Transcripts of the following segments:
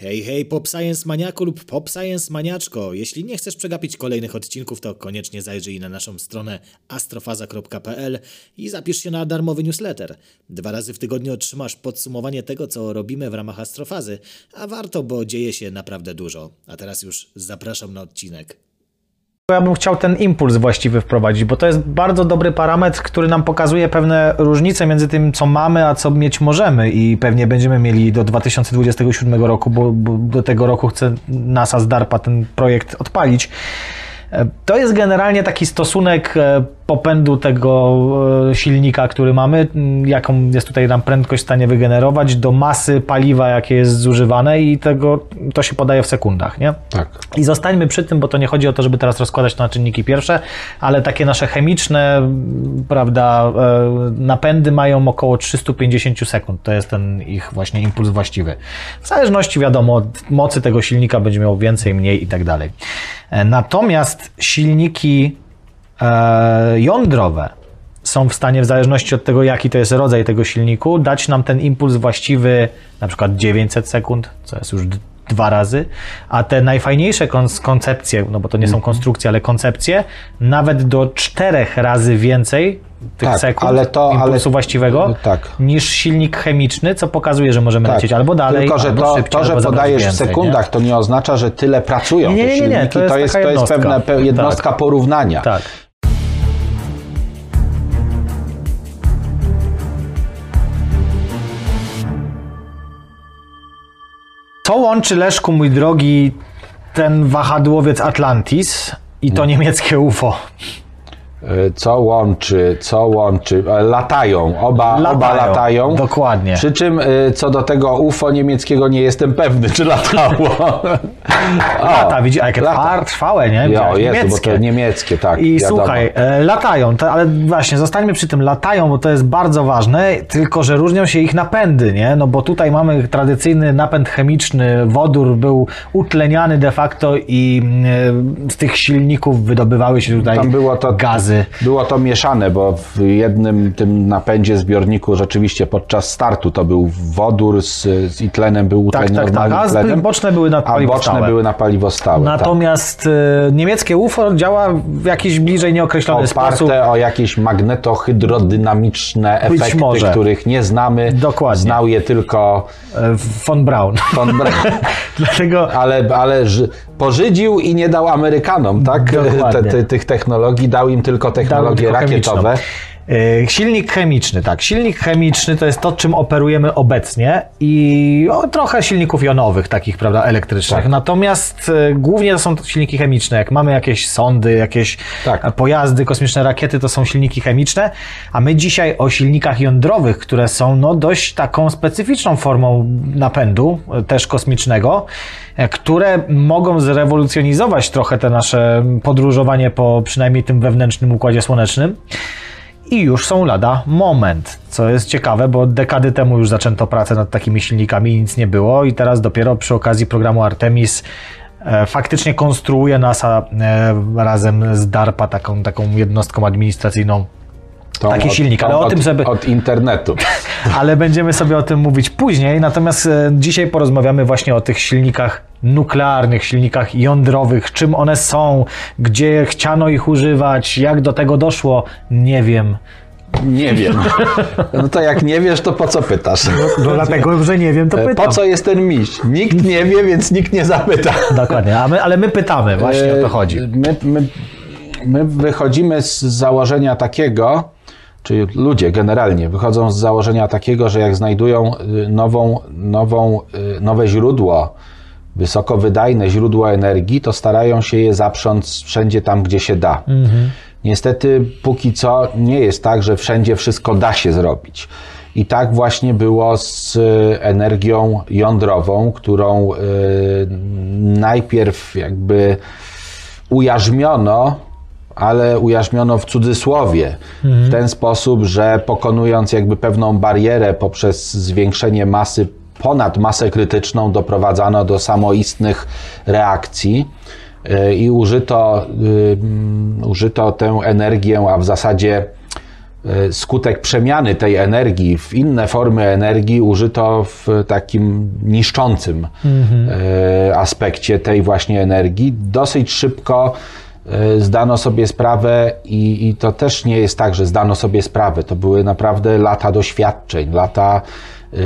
Hej, hej, Pop Science Maniaku lub Pop Science Maniaczko. Jeśli nie chcesz przegapić kolejnych odcinków, to koniecznie zajrzyj na naszą stronę astrofaza.pl i zapisz się na darmowy newsletter. Dwa razy w tygodniu otrzymasz podsumowanie tego, co robimy w ramach astrofazy, a warto, bo dzieje się naprawdę dużo. A teraz już zapraszam na odcinek. Ja bym chciał ten impuls właściwy wprowadzić, bo to jest bardzo dobry parametr, który nam pokazuje pewne różnice między tym, co mamy, a co mieć możemy i pewnie będziemy mieli do 2027 roku, bo, bo do tego roku chce NASA z DARPA ten projekt odpalić. E, To jest generalnie taki stosunek e, popędu tego e, silnika, który mamy, m, jaką jest tutaj nam prędkość w stanie wygenerować, do masy paliwa, jakie jest zużywane i tego to się podaje w sekundach, nie? Tak. I zostańmy przy tym, bo to nie chodzi o to, żeby teraz rozkładać to na czynniki pierwsze, ale takie nasze chemiczne, prawda, e, napędy mają około 350 sekund. To jest ten ich właśnie impuls właściwy. W zależności, wiadomo, od mocy tego silnika będzie miał więcej, mniej i tak dalej. E, Natomiast silniki jądrowe są w stanie, w zależności od tego, jaki to jest rodzaj tego silniku, dać nam ten impuls właściwy na przykład 900 sekund, co jest już dwa razy, a te najfajniejsze kon- koncepcje, no bo to nie są konstrukcje, ale koncepcje, nawet do czterech razy więcej tych Tak, sekund ale to- impulsu ale- właściwego tak. niż silnik chemiczny, co pokazuje, że możemy lecieć albo dalej, Tak. Tylko, że albo to, szybciej, to że podajesz w więcej, sekundach, nie? to nie oznacza, że tyle pracują Nie, nie, te nie, nie, silniki. to jest to jest, to jest pewna pe- jednostka porównania. Tak. Co łączy, Leszku, mój drogi, ten wahadłowiec Atlantis i to niemieckie UFO? Y, Co łączy, co łączy? E, Latają, oba latają. Oba Latają, dokładnie. Przy czym y, co do tego UFO niemieckiego nie jestem pewny, czy latało. O, Lata, widzisz, jakie lata. trwałe, nie? Jo, jest, bo to niemieckie, tak. I wiadomo. słuchaj, e, latają, ale właśnie zostańmy przy tym, latają, bo to jest bardzo ważne, tylko że różnią się ich napędy, nie? No bo tutaj mamy tradycyjny napęd chemiczny, wodór był utleniany de facto i e, z tych silników wydobywały się tutaj Tam było to, gazy. Było to mieszane, bo w jednym tym napędzie zbiorniku rzeczywiście podczas startu to był wodór z, z i tlenem był Tak, tlen tak, tak, a tlenem, boczne były na paliwo boczne stałe. były na paliwo stałe. tak. Natomiast e, niemieckie UFO działa w jakiś bliżej nieokreślony Oparte sposób. o jakieś magnetohydrodynamiczne Być efekty, może. których nie znamy. Dokładnie. Znał je tylko e, Von Braun. von Braun. Dlatego Ale, ale pożydził i nie dał Amerykanom, tak? Te, te, tych technologii, dał im tylko technologie tylko rakietowe. chemiczną. E, Silnik chemiczny, tak. Silnik chemiczny to jest to, czym operujemy obecnie i o, trochę silników jonowych, takich, prawda, elektrycznych. Tak. Natomiast e, głównie to są silniki chemiczne. Jak mamy jakieś sondy, jakieś Tak. e, pojazdy, kosmiczne rakiety, to są silniki chemiczne, a my dzisiaj o silnikach jądrowych, które są no, dość taką specyficzną formą napędu, też kosmicznego, które mogą zrewolucjonizować trochę te nasze podróżowanie po przynajmniej tym wewnętrznym układzie słonecznym. I już są lada moment, co jest ciekawe, bo dekady temu już zaczęto pracę nad takimi silnikami i nic nie było. I teraz dopiero przy okazji programu Artemis e, faktycznie konstruuje NASA e, razem z DARPA taką, taką jednostką administracyjną Tą Taki od- silnik, ale o od, tym sobie- Od internetu. ale będziemy sobie o tym mówić później. Natomiast e, dzisiaj porozmawiamy właśnie o tych silnikach nuklearnych, silnikach jądrowych, czym one są, gdzie chciano ich używać, jak do tego doszło, nie wiem. Nie wiem. No to jak nie wiesz, to po co pytasz? No dlatego, że nie wiem, to pytam. Po co jest ten miś? Nikt nie wie, więc nikt nie zapyta. Dokładnie, my, ale my pytamy, właśnie o to chodzi. E, My, my, my wychodzimy z założenia takiego, czyli ludzie generalnie wychodzą z założenia takiego, że jak znajdują y, nową, nową, y, nowe źródło, wysokowydajne źródło energii, to starają się je zaprząc wszędzie tam, gdzie się da. Niestety, póki co nie jest tak, że wszędzie wszystko da się zrobić. I tak właśnie było z energią jądrową, którą y, najpierw jakby ujarzmiono, ale ujarzmiono w cudzysłowie, w ten sposób, że pokonując jakby pewną barierę poprzez zwiększenie masy ponad masę krytyczną, doprowadzano do samoistnych reakcji y, i użyto, y, użyto tę energię, a w zasadzie e, skutek przemiany tej energii w inne formy energii użyto w takim niszczącym e, aspekcie tej właśnie energii. Dosyć szybko e, zdano sobie sprawę i, i to też nie jest tak, że zdano sobie sprawę. To były naprawdę lata doświadczeń, lata e,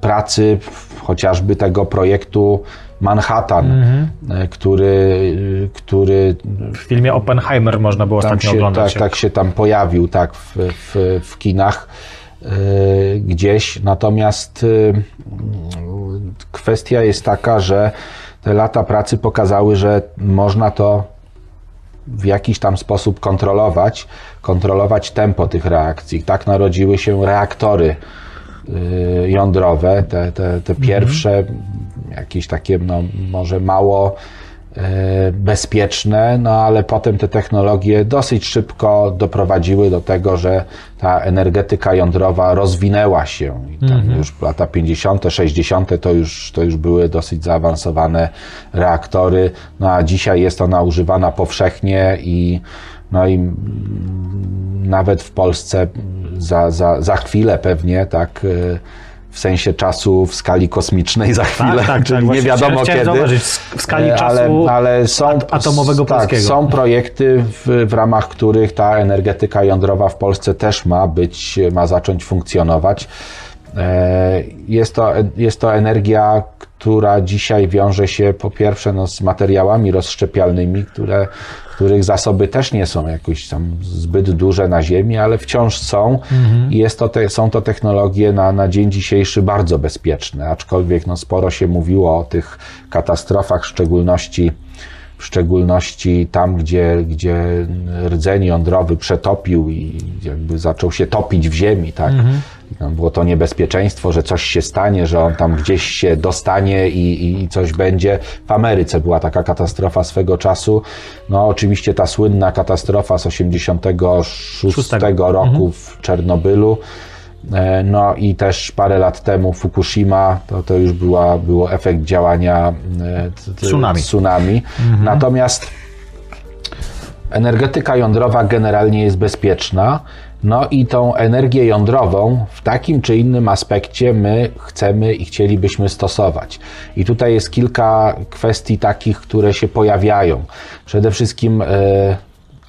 pracy chociażby tego projektu Manhattan, e, który, który W filmie Oppenheimer można było ostatnio się, oglądać. tak, tak się tam pojawił tak, w, w, w kinach gdzieś. Natomiast kwestia jest taka, że te lata pracy pokazały, że można to w jakiś tam sposób kontrolować, kontrolować tempo tych reakcji. Tak narodziły się reaktory y, jądrowe, te, te, te pierwsze, jakieś takie no, może mało bezpieczne, no ale potem te technologie dosyć szybko doprowadziły do tego, że ta energetyka jądrowa rozwinęła się i tam już lata 50., 60. to już, to już były dosyć zaawansowane reaktory, no a dzisiaj jest ona używana powszechnie i no i mm, nawet w Polsce za, za, za chwilę pewnie, tak, y, w sensie czasu w skali kosmicznej za chwilę, tak, czyli tak, nie wiadomo kiedy. zauważyć, w skali E, ale, czasu ale są, at- atomowego tak, polskiego. są projekty, w, w ramach których ta energetyka jądrowa w Polsce też ma być, ma zacząć funkcjonować. E, Jest to, jest to energia, która dzisiaj wiąże się po pierwsze no, z materiałami rozszczepialnymi, które, których zasoby też nie są jakoś tam zbyt duże na Ziemi, ale wciąż są. I jest to te, są to technologie na, na dzień dzisiejszy bardzo bezpieczne, aczkolwiek no, sporo się mówiło o tych katastrofach, w szczególności w szczególności tam, gdzie, gdzie rdzeń jądrowy przetopił i jakby zaczął się topić w ziemi, tak? Tam było to niebezpieczeństwo, że coś się stanie, że on tam gdzieś się dostanie i, i- coś będzie. W Ameryce była taka katastrofa swego czasu. No oczywiście ta słynna katastrofa z 86 Szóstego. roku w Czernobylu. E, No i też parę lat temu Fukushima, to, to już była, było efekt działania e, Tsunami. tsunami. Natomiast energetyka jądrowa generalnie jest bezpieczna. No i tą energię jądrową w takim czy innym aspekcie my chcemy i chcielibyśmy stosować. I tutaj jest kilka kwestii takich, które się pojawiają. Przede wszystkim e,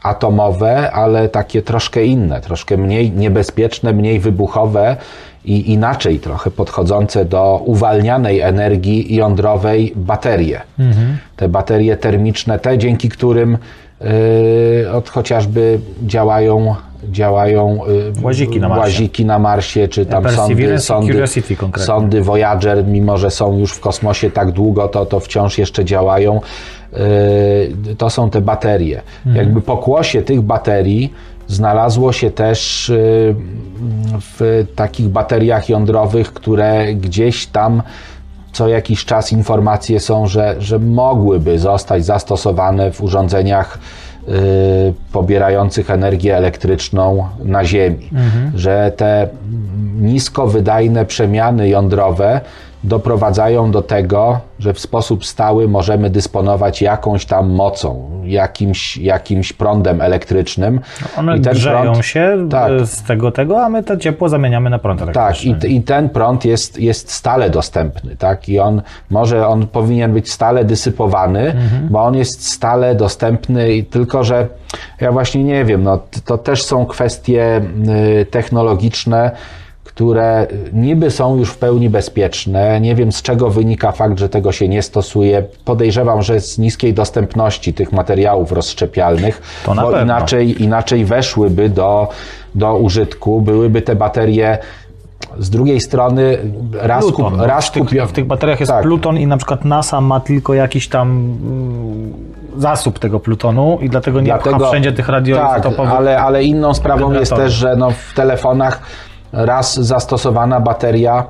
atomowe, ale takie troszkę inne, troszkę mniej niebezpieczne, mniej wybuchowe i inaczej trochę podchodzące do uwalnianej energii jądrowej baterie. Te baterie termiczne, te dzięki którym yy, od chociażby działają działają yy, Łaziki na Marsie. łaziki na Marsie, czy tam Curiosity konkretnie. sondy Voyager, mimo że są już w kosmosie tak długo, to, to wciąż jeszcze działają. Yy, To są te baterie. Mhm. Jakby pokłosie tych baterii znalazło się też yy, w takich bateriach jądrowych, które gdzieś tam co jakiś czas informacje są, że, że mogłyby zostać zastosowane w urządzeniach pobierających energię elektryczną na Ziemi. Że te niskowydajne przemiany jądrowe doprowadzają do tego, że w sposób stały możemy dysponować jakąś tam mocą, jakimś, jakimś prądem elektrycznym. One I ten grzeją prąd- się tak. e, z tego tego, a my to ciepło zamieniamy na prąd Tak, elektryczny. i, t- i ten prąd jest, jest stale dostępny, tak? I on może on powinien być stale dysypowany, bo on jest stale dostępny, i tylko że ja właśnie nie wiem, no to też są kwestie y, technologiczne, które niby są już w pełni bezpieczne. Nie wiem z czego wynika fakt, że tego się nie stosuje. Podejrzewam, że z niskiej dostępności tych materiałów rozszczepialnych, To bo inaczej, inaczej weszłyby do, do użytku, byłyby te baterie z drugiej strony raz, kup, Pluton, bo raz w, tych, w tych bateriach jest tak, pluton i na przykład NASA ma tylko jakiś tam mm, zasób tego plutonu i dlatego nie Dlatego- wszędzie tych Tak, radioizotopowych. ale, ale inną sprawą jest też, że no w telefonach raz zastosowana bateria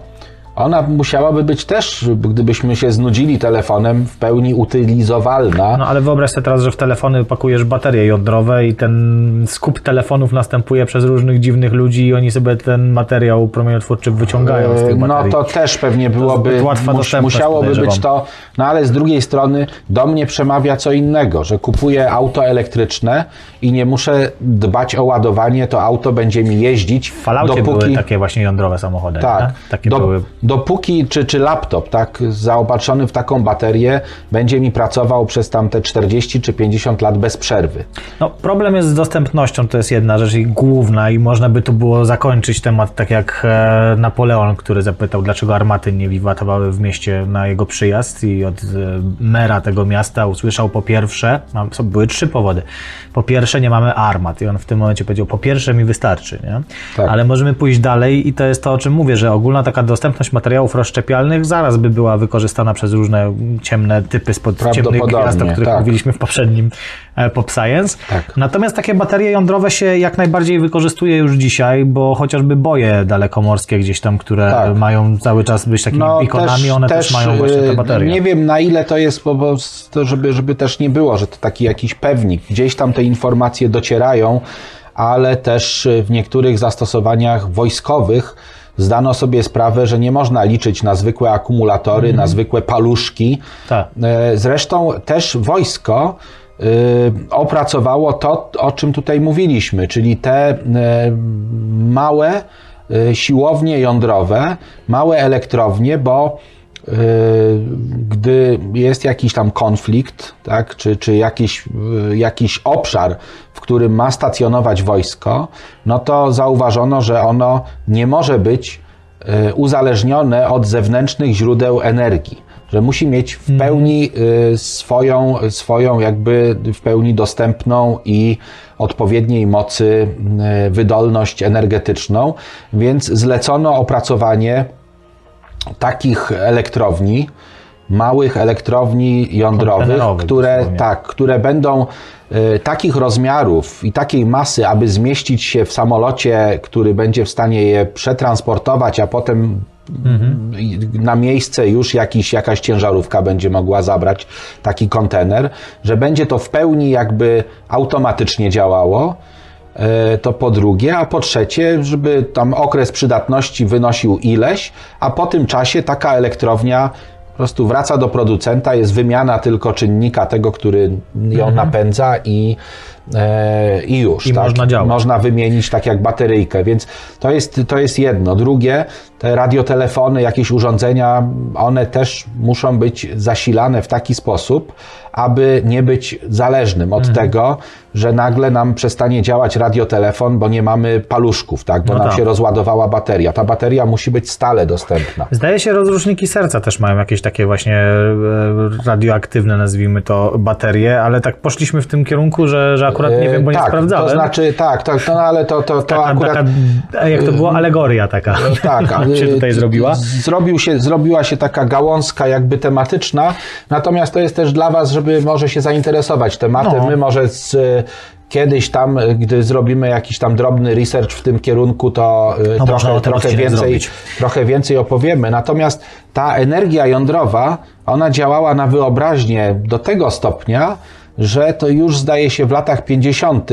ona musiałaby być też, gdybyśmy się znudzili telefonem, w pełni utylizowalna. No ale wyobraź sobie teraz, że w telefony pakujesz baterie jądrowe i ten skup telefonów następuje przez różnych dziwnych ludzi i oni sobie ten materiał promieniotwórczy wyciągają z tych No baterii. to też pewnie byłoby, łatwa mus, musiałoby być to, no ale z drugiej strony do mnie przemawia co innego, że kupuję auto elektryczne i nie muszę dbać o ładowanie, to auto będzie mi jeździć W Falloutie dopóki... były takie właśnie jądrowe samochody. Tak, nie? Takie do, były dopóki, czy, czy laptop, tak, zaopatrzony w taką baterię, będzie mi pracował przez tam te 40 czy 50 lat bez przerwy. No, problem jest z dostępnością, to jest jedna rzecz i główna i można by tu było zakończyć temat tak jak e, Napoleon, który zapytał, dlaczego armaty nie wiwatowały w mieście na jego przyjazd i od e, mera tego miasta usłyszał po pierwsze, są, były trzy powody, po pierwsze nie mamy armat i on w tym momencie powiedział, po pierwsze mi wystarczy, nie? Tak. ale możemy pójść dalej i to jest to, o czym mówię, że ogólna taka dostępność materiałów rozszczepialnych zaraz by była wykorzystana przez różne ciemne typy spod ciemnych gwiazd, o których tak. mówiliśmy w poprzednim e, Pop Science. Tak. Natomiast takie baterie jądrowe się jak najbardziej wykorzystuje już dzisiaj, bo chociażby boje dalekomorskie gdzieś tam, które Tak. mają cały czas być takimi beaconami, one też, mają właśnie te y, baterie. Nie wiem na ile to jest, po prostu, żeby, żeby też nie było, że to taki jakiś pewnik. Gdzieś tam te informacje docierają, ale też y, w niektórych zastosowaniach wojskowych zdano sobie sprawę, że nie można liczyć na zwykłe akumulatory, na zwykłe paluszki. Tak. E, Zresztą też wojsko y, opracowało to, o czym tutaj mówiliśmy, czyli te e, małe e, siłownie jądrowe, małe elektrownie, bo e, gdy jest jakiś tam konflikt, tak, czy, czy jakiś, e, jakiś obszar, w którym ma stacjonować wojsko, no to zauważono, że ono nie może być e, uzależnione od zewnętrznych źródeł energii, że musi mieć w pełni e, swoją, swoją jakby w pełni dostępną i odpowiedniej mocy wydolność energetyczną, więc zlecono opracowanie takich elektrowni, małych elektrowni jądrowych, które, tak, które będą e, takich rozmiarów i takiej masy, aby zmieścić się w samolocie, który będzie w stanie je przetransportować, a potem i na miejsce już jakiś, jakaś ciężarówka będzie mogła zabrać taki kontener, że będzie to w pełni jakby automatycznie działało. E, To po drugie, a po trzecie, żeby tam okres przydatności wynosił ileś, a po tym czasie taka elektrownia po prostu wraca do producenta, jest wymiana tylko czynnika tego, który ją napędza i, e, i już. I tak? można działać. Można wymienić tak jak bateryjkę, więc to jest, to jest jedno. Drugie, te radiotelefony, jakieś urządzenia, one też muszą być zasilane w taki sposób, aby nie być zależnym od Mhm. tego, że nagle nam przestanie działać radiotelefon, bo nie mamy paluszków, tak? bo No nam tak. się rozładowała bateria. Ta bateria musi być stale dostępna. Zdaje się, rozruszniki serca też mają jakieś takie właśnie e, radioaktywne, nazwijmy to, baterie, ale tak poszliśmy w tym kierunku, że, że akurat nie wiem, bo E, nie tak, sprawdzałem. To znaczy, tak, tak, no ale to, to, to taka, akurat... taka, jak to było, alegoria taka Tak, się tutaj zrobiła. Zrobił się, zrobiła się taka gałązka jakby tematyczna, natomiast to jest też dla Was, żeby może się zainteresować tematem. No. My może z, kiedyś tam, gdy zrobimy jakiś tam drobny research w tym kierunku, to y, No, trochę, trochę, więcej, trochę więcej opowiemy. Natomiast ta energia jądrowa, ona działała na wyobraźnię do tego stopnia, że to już zdaje się w latach 50.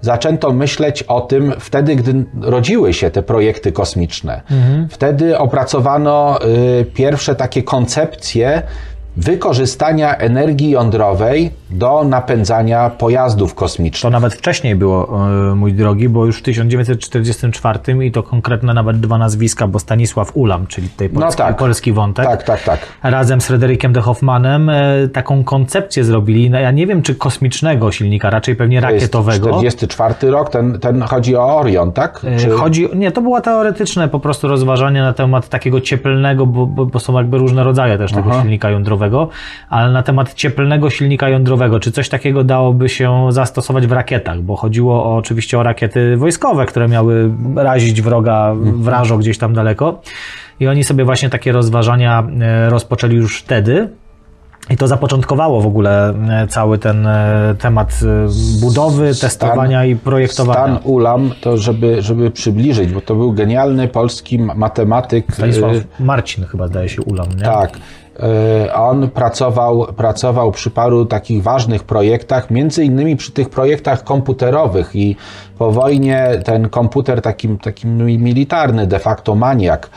zaczęto myśleć o tym wtedy, gdy rodziły się te projekty kosmiczne. Wtedy opracowano y, pierwsze takie koncepcje wykorzystania energii jądrowej do napędzania pojazdów kosmicznych. To nawet wcześniej było, e, mój drogi, bo już w 1944 i to konkretne nawet dwa nazwiska, bo Stanisław Ulam, czyli tutaj polski, tak. polski wątek, Tak, tak, tak. razem z Frederikiem de Hoffmanem e, taką koncepcję zrobili, no ja nie wiem czy kosmicznego silnika, raczej pewnie To rakietowego. 44 rok, ten, ten chodzi o Orion, tak? E, Czy- Chodzi, nie, to było teoretyczne po prostu rozważanie na temat takiego cieplnego, bo, bo, bo są jakby różne rodzaje też tego Aha. silnika jądrowego, ale na temat cieplnego silnika jądrowego, czy coś takiego dałoby się zastosować w rakietach, bo chodziło o, oczywiście o rakiety wojskowe, które miały razić wroga, wrażo gdzieś tam daleko i oni sobie właśnie takie rozważania e, rozpoczęli już wtedy, I to zapoczątkowało w ogóle e, cały ten e, temat budowy, testowania i projektowania. Stan Ulam, to żeby, żeby przybliżyć, bo to był genialny polski ma- matematyk. Stanisław Marcin chyba zdaje się Ulam, nie? Tak. Y, On pracował, pracował przy paru takich ważnych projektach, między innymi przy tych projektach komputerowych i po wojnie ten komputer takim, takim militarny, de facto maniak,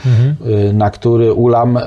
y, na który Ulam, y,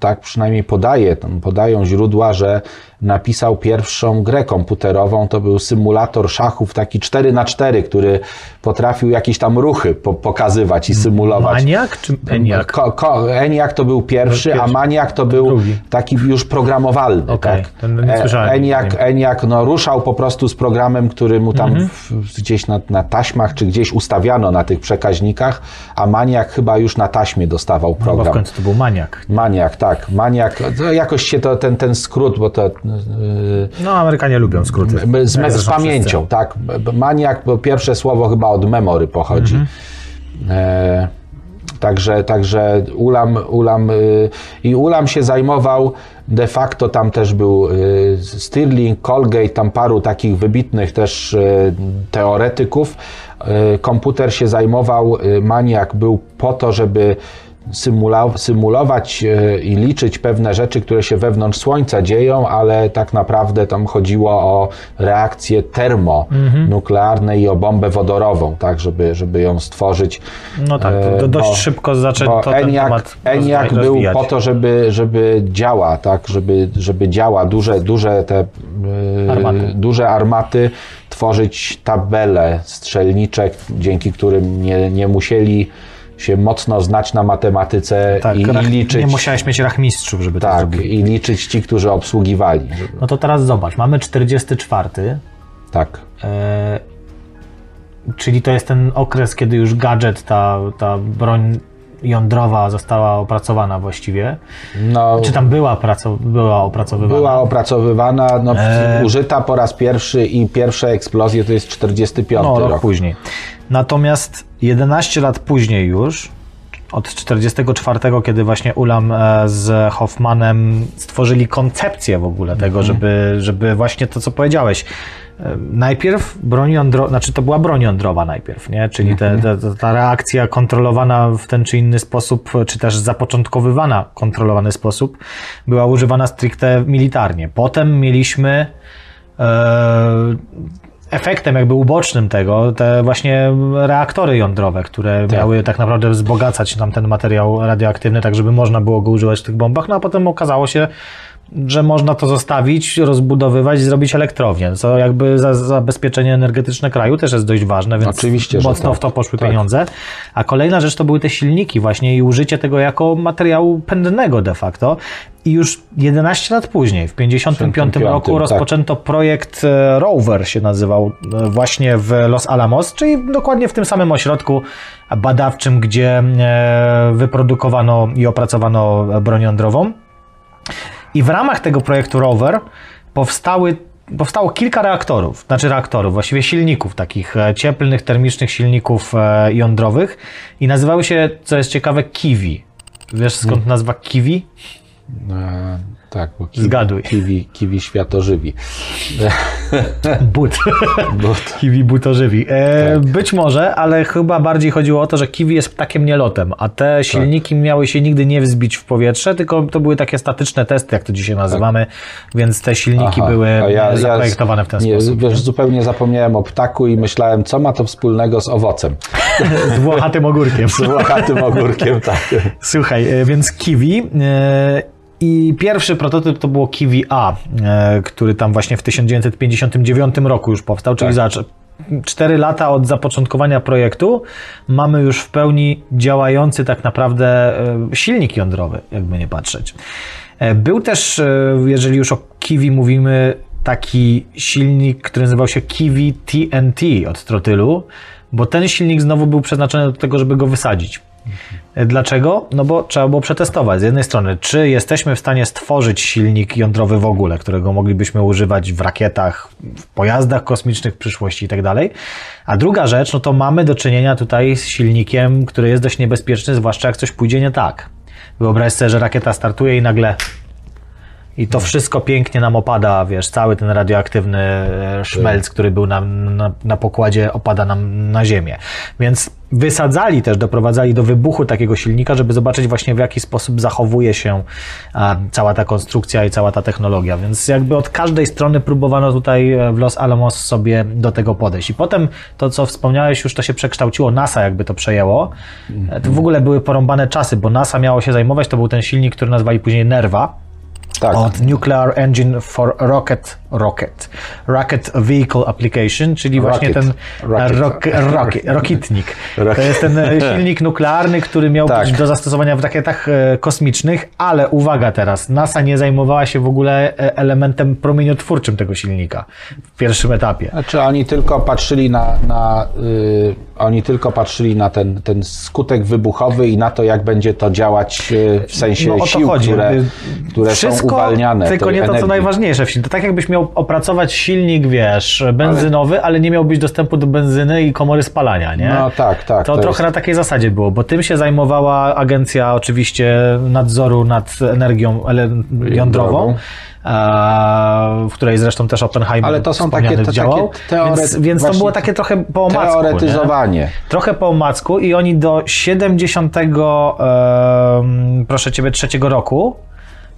tak przynajmniej podaje, podają źródła, że napisał pierwszą grę komputerową, to był symulator szachów taki 4 na 4 który potrafił jakieś tam ruchy po, pokazywać i symulować. Maniak czy Eniak? Ko, ko, ENIAC to był pierwszy, Pierwszy. a Maniac to był drugi. taki już programowalny. Okej, tak? ten nie słyszałem ENIAC, nigdy. ENIAC no, ruszał po prostu z programem, który mu tam Mhm. w, gdzieś na, na taśmach, czy gdzieś ustawiano na tych przekaźnikach, a Maniac chyba już na taśmie dostawał No Bo w program. końcu to był maniak. Maniak, tak. Maniak, to jakoś się to, ten, ten skrót, bo to No, Amerykanie lubią skróty. z, Jak z pamięcią, tak. B- b- Maniak, bo pierwsze słowo chyba od memory pochodzi. E, także, także Ulam, Ulam y, i Ulam się zajmował de facto tam też był y, Stirling, Colgate, tam paru takich wybitnych też y, teoretyków. Y, komputer się zajmował, Maniak był po to, żeby symulować e, i liczyć pewne rzeczy, które się wewnątrz Słońca dzieją, ale tak naprawdę tam chodziło o reakcje termonuklearne i o bombę wodorową, tak, żeby, żeby ją stworzyć. No tak, E, to dość bo- szybko zacząć bo to ten ENIAC, ENIAC był po to, żeby, żeby działa, tak, żeby, żeby działa duże, duże te e, Armaty. duże armaty, tworzyć tabele strzelniczek, dzięki którym nie, nie musieli się mocno znać na matematyce tak, i, i rach- liczyć. Nie musiałeś mieć rachmistrzów, żeby to tak, zrobić. i liczyć ci, którzy obsługiwali. No to teraz zobacz, mamy 44, tak. e, czyli to jest ten okres, kiedy już gadżet, ta, ta broń jądrowa została opracowana właściwie. No, Czy tam była, praco, była opracowywana? była opracowywana, no, E. użyta po raz pierwszy i pierwsze eksplozje to jest 45 No, rok, rok. później. Natomiast 11 lat później już, od 44, kiedy właśnie Ulam e, z Hoffmanem stworzyli koncepcję w ogóle tego, Mhm. żeby, żeby właśnie to, co powiedziałeś, e, najpierw broń jądrowa, znaczy to była broń jądrowa najpierw, nie? czyli te, Mhm. te, ta reakcja kontrolowana w ten czy inny sposób, czy też zapoczątkowywana w kontrolowany sposób, była używana stricte militarnie. Potem mieliśmy e, efektem jakby ubocznym tego te właśnie reaktory jądrowe, które miały tak naprawdę wzbogacać nam ten materiał radioaktywny, tak żeby można było go używać w tych bombach, no a potem okazało się, że można to zostawić, rozbudowywać i zrobić elektrownię, co jakby za zabezpieczenie energetyczne kraju też jest dość ważne, więc Oczywiście, mocno tak. w to poszły Tak. pieniądze. A kolejna rzecz to były te silniki właśnie i użycie tego jako materiału pędnego de facto. I już 11 lat później, w 55 55, roku tak. rozpoczęto projekt e, Rover się nazywał e, właśnie w Los Alamos, czyli dokładnie w tym samym ośrodku badawczym, gdzie e, wyprodukowano i opracowano broń jądrową. I w ramach tego projektu Rover powstały, powstało kilka reaktorów, znaczy reaktorów, właściwie silników, takich e, cieplnych, termicznych silników e, jądrowych i nazywały się, co jest ciekawe, Kiwi. Wiesz skąd nazwa Kiwi? Tak, bo kiwi, Zgaduj. Kiwi, kiwi światożywi. But. But. Kiwi butożywi. E, Być może, ale chyba bardziej chodziło o to, że kiwi jest ptakiem nielotem, a te silniki miały się nigdy nie wzbić w powietrze, tylko to były takie statyczne testy, jak to dzisiaj nazywamy, więc te silniki Aha, były ja- ja zaprojektowane w ten nie, sposób. Wiesz, zupełnie zapomniałem o ptaku i myślałem, co ma to wspólnego z owocem. Z włochatym ogórkiem. Z łochatym ogórkiem, tak. Słuchaj, e, więc Kiwi e, i pierwszy prototyp to było Kiwi A, e, który tam właśnie w 1959 roku już powstał, czyli Tak. zobacz, 4 lata od zapoczątkowania projektu mamy już w pełni działający tak naprawdę e, silnik jądrowy, jakby nie patrzeć. E, Był też, jeżeli już o Kiwi mówimy, taki silnik, który nazywał się Kiwi TNT od trotylu, bo ten silnik znowu był przeznaczony do tego, żeby go wysadzić. E, Dlaczego? No bo trzeba było przetestować. Z jednej strony, czy jesteśmy w stanie stworzyć silnik jądrowy w ogóle, którego moglibyśmy używać w rakietach, w pojazdach kosmicznych w przyszłości i tak dalej. A druga rzecz, no to mamy do czynienia tutaj z silnikiem, który jest dość niebezpieczny, zwłaszcza jak coś pójdzie nie tak. Wyobraź sobie, że rakieta startuje i nagle I to wszystko pięknie nam opada, wiesz, cały ten radioaktywny e, szmelc, który był na, na, na pokładzie, opada nam na ziemię. Więc wysadzali też, doprowadzali do wybuchu takiego silnika, żeby zobaczyć właśnie w jaki sposób zachowuje się cała ta konstrukcja i cała ta technologia. Więc jakby od każdej strony próbowano tutaj e, w Los Alamos sobie do tego podejść. I potem to, co wspomniałeś, już to się przekształciło, NASA jakby to przejęło. E, To w ogóle były porąbane czasy, bo NASA miało się zajmować, to był ten silnik, który nazwali później Nerva, Tak. od Nuclear Engine for Rocket Rocket Rocket Vehicle Application, czyli właśnie Rocket. ten Rocket. rock, rocket, rokitnik. To Rocket. jest ten e, silnik nuklearny, który miał Tak. być do zastosowania w rakietach e, kosmicznych, ale uwaga teraz, NASA nie zajmowała się w ogóle e, elementem promieniotwórczym tego silnika w pierwszym etapie. Znaczy oni tylko patrzyli na, na y, oni tylko patrzyli na ten, ten skutek wybuchowy i na to, jak będzie to działać y, w sensie No o to sił, chodzi, które, które są Wszystko, uwalniane. tylko nie to, co energii. najważniejsze w silniku. To tak jakbyś miał opracować silnik, wiesz, benzynowy, ale, nie miałbyś dostępu do benzyny i komory spalania, nie? No tak, tak. To, to trochę jest- na takiej zasadzie było, bo tym się zajmowała agencja oczywiście nadzoru nad energią jądrową, a, w której zresztą też Oppenheimer Ale to są takie- to działał, takie teoret- więc, więc to było takie trochę po omacku. Nie? Teoretyzowanie. Trochę po omacku i oni do 70, em, proszę ciebie, trzeciego roku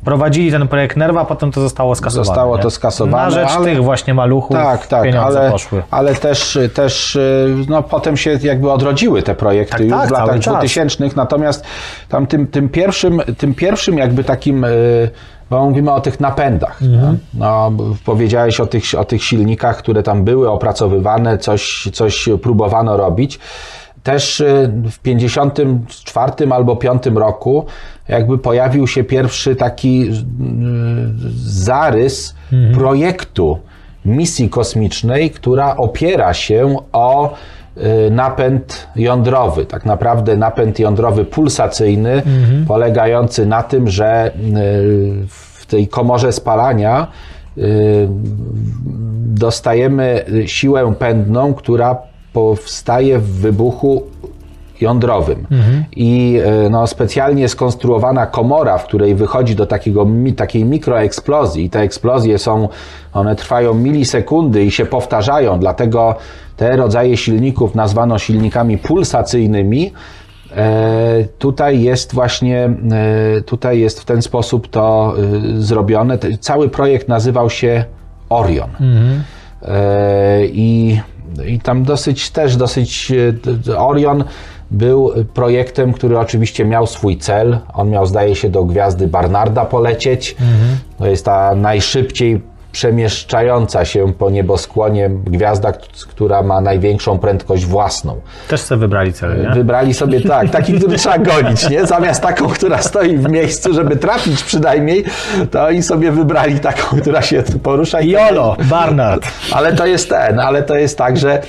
prowadzili ten projekt Nerwa, potem to zostało skasowane. Zostało to skasowane, Na rzecz ale- tych właśnie maluchów Tak, tak, pieniądze ale, poszły. ale też, też no, potem się jakby odrodziły te projekty Tak, już tak, w latach cały czas. 2000, natomiast tam tym, tym, pierwszym, tym pierwszym jakby takim, y, bo mówimy o tych napędach. Mhm. No, powiedziałeś o tych, o tych silnikach, które tam były opracowywane, coś, coś próbowano robić. Też y, w 54 albo 5 roku jakby pojawił się pierwszy taki y, zarys projektu misji kosmicznej, która opiera się o y, napęd jądrowy. Tak naprawdę napęd jądrowy pulsacyjny, polegający na tym, że w tej komorze spalania dostajemy siłę pędną, która powstaje w wybuchu jądrowym. I e, no, specjalnie skonstruowana komora, w której wychodzi do takiego, takiej mikroeksplozji i te eksplozje są, one trwają milisekundy i się powtarzają, dlatego te rodzaje silników nazwano silnikami pulsacyjnymi. E, Tutaj jest właśnie, e, tutaj jest w ten sposób to e, zrobione. Cały projekt nazywał się Orion. E, I, I tam dosyć też dosyć e, Orion był projektem, który oczywiście miał swój cel. On miał, zdaje się, do gwiazdy Barnarda polecieć. To jest ta najszybciej przemieszczająca się po nieboskłonie gwiazda, która ma największą prędkość własną. Też sobie wybrali cel, nie? Wybrali sobie tak, taki, który trzeba gonić, nie? Zamiast taką, która stoi w miejscu, żeby trafić przynajmniej, to oni sobie wybrali taką, która się porusza i Jolo, Barnard. ale to jest ten, ale to jest tak, że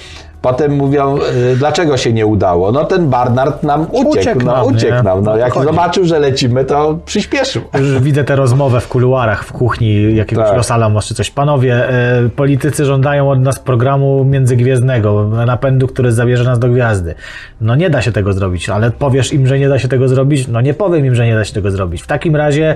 potem mówią, y, dlaczego się nie udało? No ten Barnard nam uciekł, Uciekł no nam, uciekł nam. No, jak zobaczył, że lecimy, to przyspieszył. Już widzę tę rozmowę w kuluarach, w kuchni jakiegoś Tak. Los Alamos czy coś. Panowie, e, politycy żądają od nas programu międzygwiezdnego, napędu, który zabierze nas do gwiazdy. No nie da się tego zrobić, ale powiesz im, że nie da się tego zrobić? No nie powiem im, że nie da się tego zrobić. W takim razie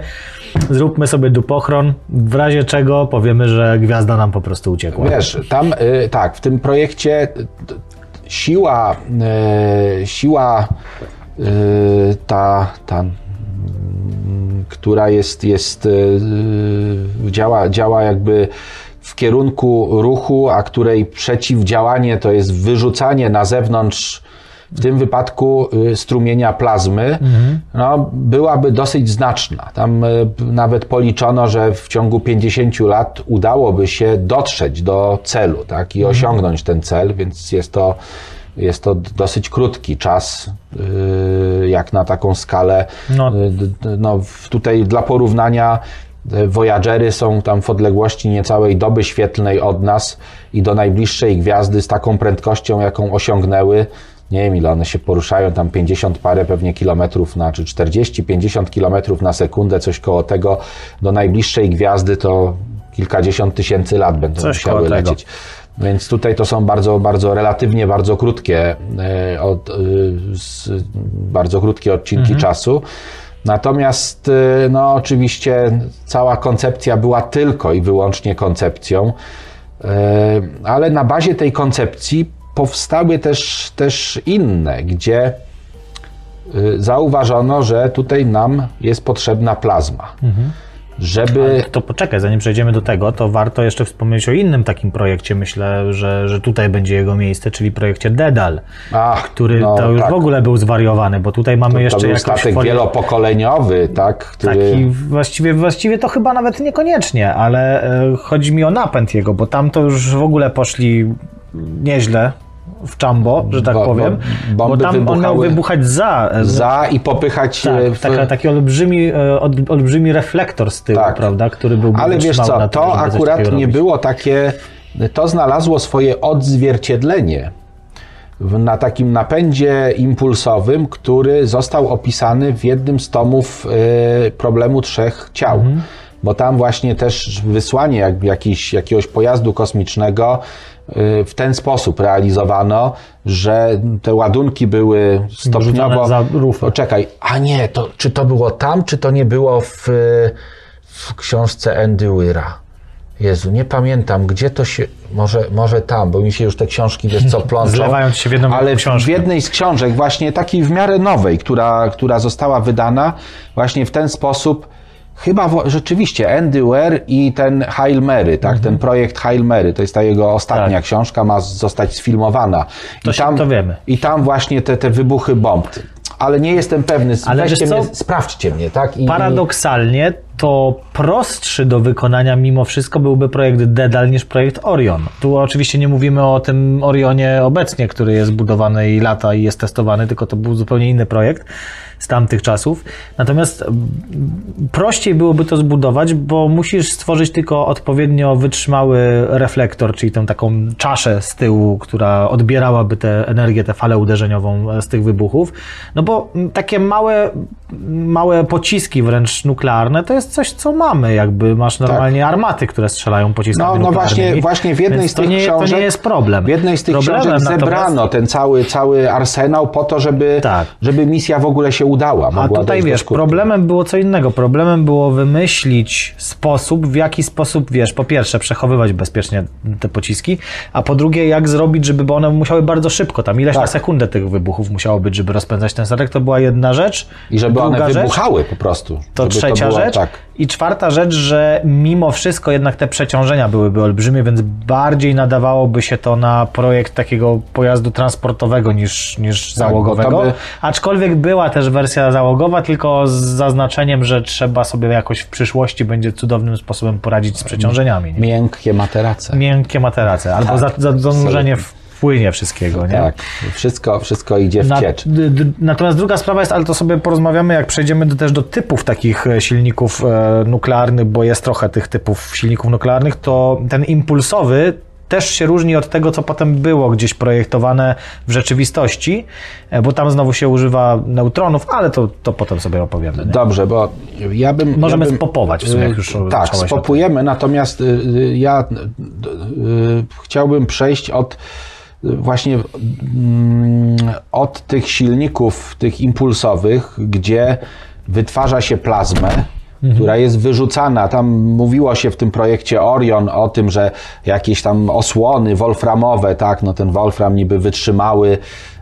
zróbmy sobie dupochron, w razie czego powiemy, że gwiazda nam po prostu uciekła. Wiesz, tam y, tak, w tym projekcie y, siła, y, siła y, ta, ta która jest, jest y, działa, działa jakby w kierunku ruchu, a której przeciwdziałanie to jest wyrzucanie na zewnątrz w tym wypadku y, strumienia plazmy, no, byłaby dosyć znaczna. Tam y, nawet policzono, że w ciągu 50 lat udałoby się dotrzeć do celu tak, i osiągnąć ten cel, więc jest to, jest to dosyć krótki czas, y, jak na taką skalę. No. No, tutaj dla porównania Voyagery są tam w odległości niecałej doby świetlnej od nas i do najbliższej gwiazdy z taką prędkością, jaką osiągnęły, nie wiem ile one się poruszają, tam 50 parę pewnie kilometrów na, czy 40-50 kilometrów na sekundę, coś koło tego, do najbliższej gwiazdy to kilkadziesiąt tysięcy lat będą Coś musiały lecieć. Więc tutaj to są bardzo, bardzo relatywnie bardzo krótkie, e, od, e, bardzo krótkie odcinki Mhm. czasu. Natomiast y, no, oczywiście cała koncepcja była tylko i wyłącznie koncepcją, ale na bazie tej koncepcji powstały też, też inne, gdzie y, zauważono, że tutaj nam jest potrzebna plazma. Żeby. To poczekaj, zanim przejdziemy do tego, to warto jeszcze wspomnieć o innym takim projekcie, myślę, że, że tutaj będzie jego miejsce, czyli projekcie Dedal, Ach, który no to już tak. w ogóle był zwariowany, bo tutaj mamy To jeszcze był jakąś statek folię- wielopokoleniowy, tak? Który... Taki właściwie, właściwie to chyba nawet niekoniecznie, ale e, chodzi mi o napęd jego, bo tam to już w ogóle poszli nieźle w czambo, że tak Bo- bo- powiem, bo, bomby tam on miał wybuchać za, e, Za i popychać tak, e, w... taka, taki olbrzymi, e, olbrzymi reflektor z tyłu, Tak. prawda, który był Ale wiesz co, to akurat nie było takie, to znalazło swoje odzwierciedlenie na takim napędzie impulsowym, który został opisany w jednym z tomów problemu trzech ciał. Bo tam właśnie też wysłanie jak, jakiś, jakiegoś pojazdu kosmicznego y, w ten sposób realizowano, że te ładunki były stopniowo. za rufę. Poczekaj, a nie, to, czy to było tam, czy to nie było w, w książce Andy Weira? Jezu, nie pamiętam, gdzie to się, może, może tam, bo mi się już te książki, wiesz co, plączą. Zlewają się w jedną Ale książkę. w jednej z książek, właśnie takiej w miarę nowej, która, która została wydana właśnie w ten sposób, chyba rzeczywiście Andy Weir i ten Hail Mary, tak, Mhm. ten projekt Hail Mary, to jest ta jego ostatnia Tak. książka, ma zostać sfilmowana. To się- to wiemy. I tam właśnie te, te wybuchy bomb. Ale nie jestem pewny, Ale mnie, sprawdźcie mnie, tak? I, Paradoksalnie to prostszy do wykonania mimo wszystko byłby projekt Dedal niż projekt Orion. Tu oczywiście nie mówimy o tym Orionie obecnie, który jest budowany i lata i jest testowany, tylko to był zupełnie inny projekt z tamtych czasów. Natomiast prościej byłoby to zbudować, bo musisz stworzyć tylko odpowiednio wytrzymały reflektor, czyli tą taką czaszę z tyłu, która odbierałaby tę energię, tę falę uderzeniową e, z tych wybuchów. No bo takie małe, małe pociski wręcz nuklearne to jest coś, co mamy. Jakby masz normalnie armaty, które strzelają pociskami Tak. No, no właśnie, właśnie w jednej Więc z tych nie, książek. To nie jest problem. W jednej z tych Problemem książek natomiast- zebrano ten cały, cały arsenał po to, żeby, Tak. żeby misja w ogóle się udała. A tutaj wiesz, problemem było co innego. Problemem było wymyślić sposób, w jaki sposób, wiesz, po pierwsze przechowywać bezpiecznie te pociski, a po drugie jak zrobić, żeby one musiały bardzo szybko, tam ileś Tak. na sekundę tych wybuchów musiało być, żeby rozpędzać ten statek, to była jedna rzecz. I żeby Druga one rzecz, wybuchały po prostu. To żeby trzecia było, rzecz. Tak. I czwarta rzecz, że mimo wszystko jednak te przeciążenia byłyby olbrzymie, więc bardziej nadawałoby się to na projekt takiego pojazdu transportowego niż, niż załogowego. Tak, bo to by- Aczkolwiek była też wersja załogowa, tylko z zaznaczeniem, że trzeba sobie jakoś w przyszłości będzie cudownym sposobem poradzić z przeciążeniami. Nie? Miękkie materace. Miękkie materace, albo za, za zanurzenie w płynie wszystkiego. Nie? Tak, wszystko, wszystko idzie w ciecz. natomiast druga sprawa jest, ale to sobie porozmawiamy, jak przejdziemy do, też do typów takich e, silników e, nuklearnych, bo jest trochę tych typów silników nuklearnych, to ten impulsowy też się różni od tego, co potem było gdzieś projektowane w rzeczywistości, e, bo tam znowu się używa neutronów, ale to, to potem sobie opowiemy. Nie? Dobrze, bo ja bym... Możemy ja bym, spopować w sumie, jak już Tak, o tym. spopujemy, natomiast ja chciałbym przejść od właśnie mm, od tych silników, tych impulsowych, gdzie wytwarza się plazmę, która jest wyrzucana. Tam mówiło się w tym projekcie Orion o tym, że jakieś tam osłony wolframowe, tak, no ten wolfram niby wytrzymały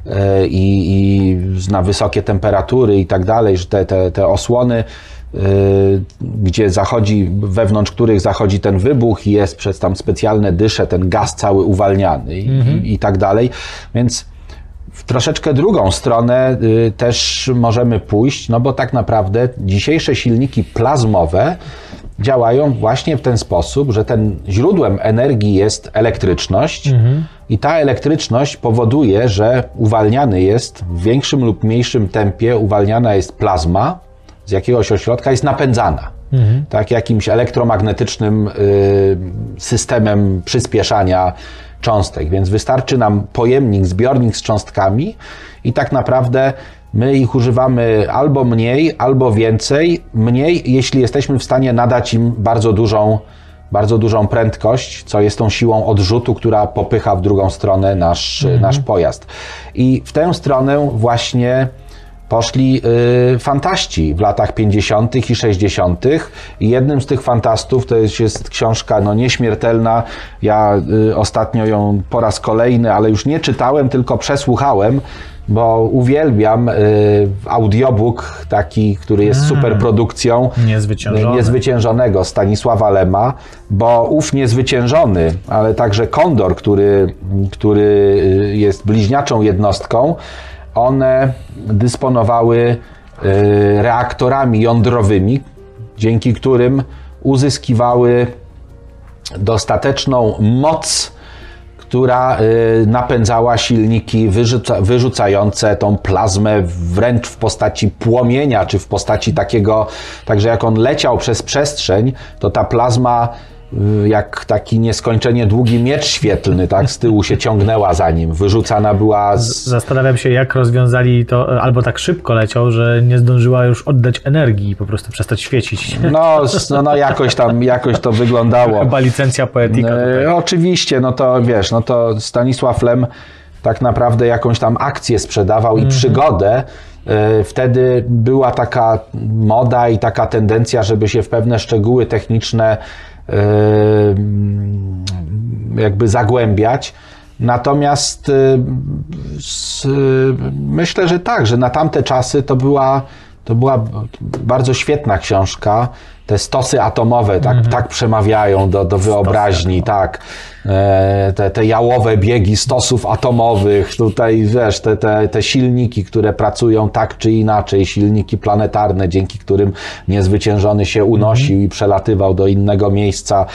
e, i, i na wysokie temperatury i tak dalej, że te, te, te osłony gdzie zachodzi, wewnątrz których zachodzi ten wybuch i jest przez tam specjalne dysze ten gaz cały uwalniany i, i, i tak dalej. Więc w troszeczkę drugą stronę y, też możemy pójść, no bo tak naprawdę dzisiejsze silniki plazmowe działają właśnie w ten sposób, że ten źródłem energii jest elektryczność i ta elektryczność powoduje, że uwalniany jest w większym lub mniejszym tempie uwalniana jest plazma z jakiegoś ośrodka, jest napędzana. Tak, jakimś elektromagnetycznym y, systemem przyspieszania cząstek. Więc wystarczy nam pojemnik, zbiornik z cząstkami i tak naprawdę my ich używamy albo mniej, albo więcej. Mniej, jeśli jesteśmy w stanie nadać im bardzo dużą, bardzo dużą prędkość, co jest tą siłą odrzutu, która popycha w drugą stronę nasz, nasz pojazd. I w tę stronę właśnie poszli y, fantaści w latach 50. i 60. I jednym z tych fantastów to jest, jest książka no, nieśmiertelna. Ja y, ostatnio ją po raz kolejny, ale już nie czytałem, tylko przesłuchałem bo uwielbiam y, audiobook taki, który jest Mm. super produkcją Niezwyciężony. niezwyciężonego Stanisława Lema, bo ów niezwyciężony, ale także Kondor, który, który y, jest bliźniaczą jednostką, one dysponowały y, reaktorami jądrowymi, dzięki którym uzyskiwały dostateczną moc, która y, napędzała silniki wyrzuca, wyrzucające tą plazmę wręcz w postaci płomienia, czy w postaci takiego, także jak on leciał przez przestrzeń, to ta plazma jak taki nieskończenie długi miecz świetlny, tak, z tyłu się ciągnęła za nim, wyrzucana była z, Zastanawiam się, jak rozwiązali to, albo tak szybko leciał, że nie zdążyła już oddać energii i po prostu przestać świecić. no, no, no jakoś tam, jakoś to wyglądało. Chyba licencja poetyka. E, oczywiście, no to wiesz, no to Stanisław Lem tak naprawdę jakąś tam akcję sprzedawał i przygodę. E, Wtedy była taka moda i taka tendencja, żeby się w pewne szczegóły techniczne e, mm, jakby zagłębiać. Natomiast s- myślę, że tak, że na tamte czasy to była, to była bardzo świetna książka. Te stosy atomowe tak, tak przemawiają do, do wyobraźni, tak. E, Te, te jałowe biegi stosów atomowych, tutaj wiesz, te, te, te silniki, które pracują tak czy inaczej, silniki planetarne, dzięki którym niezwyciężony się unosił i przelatywał do innego miejsca.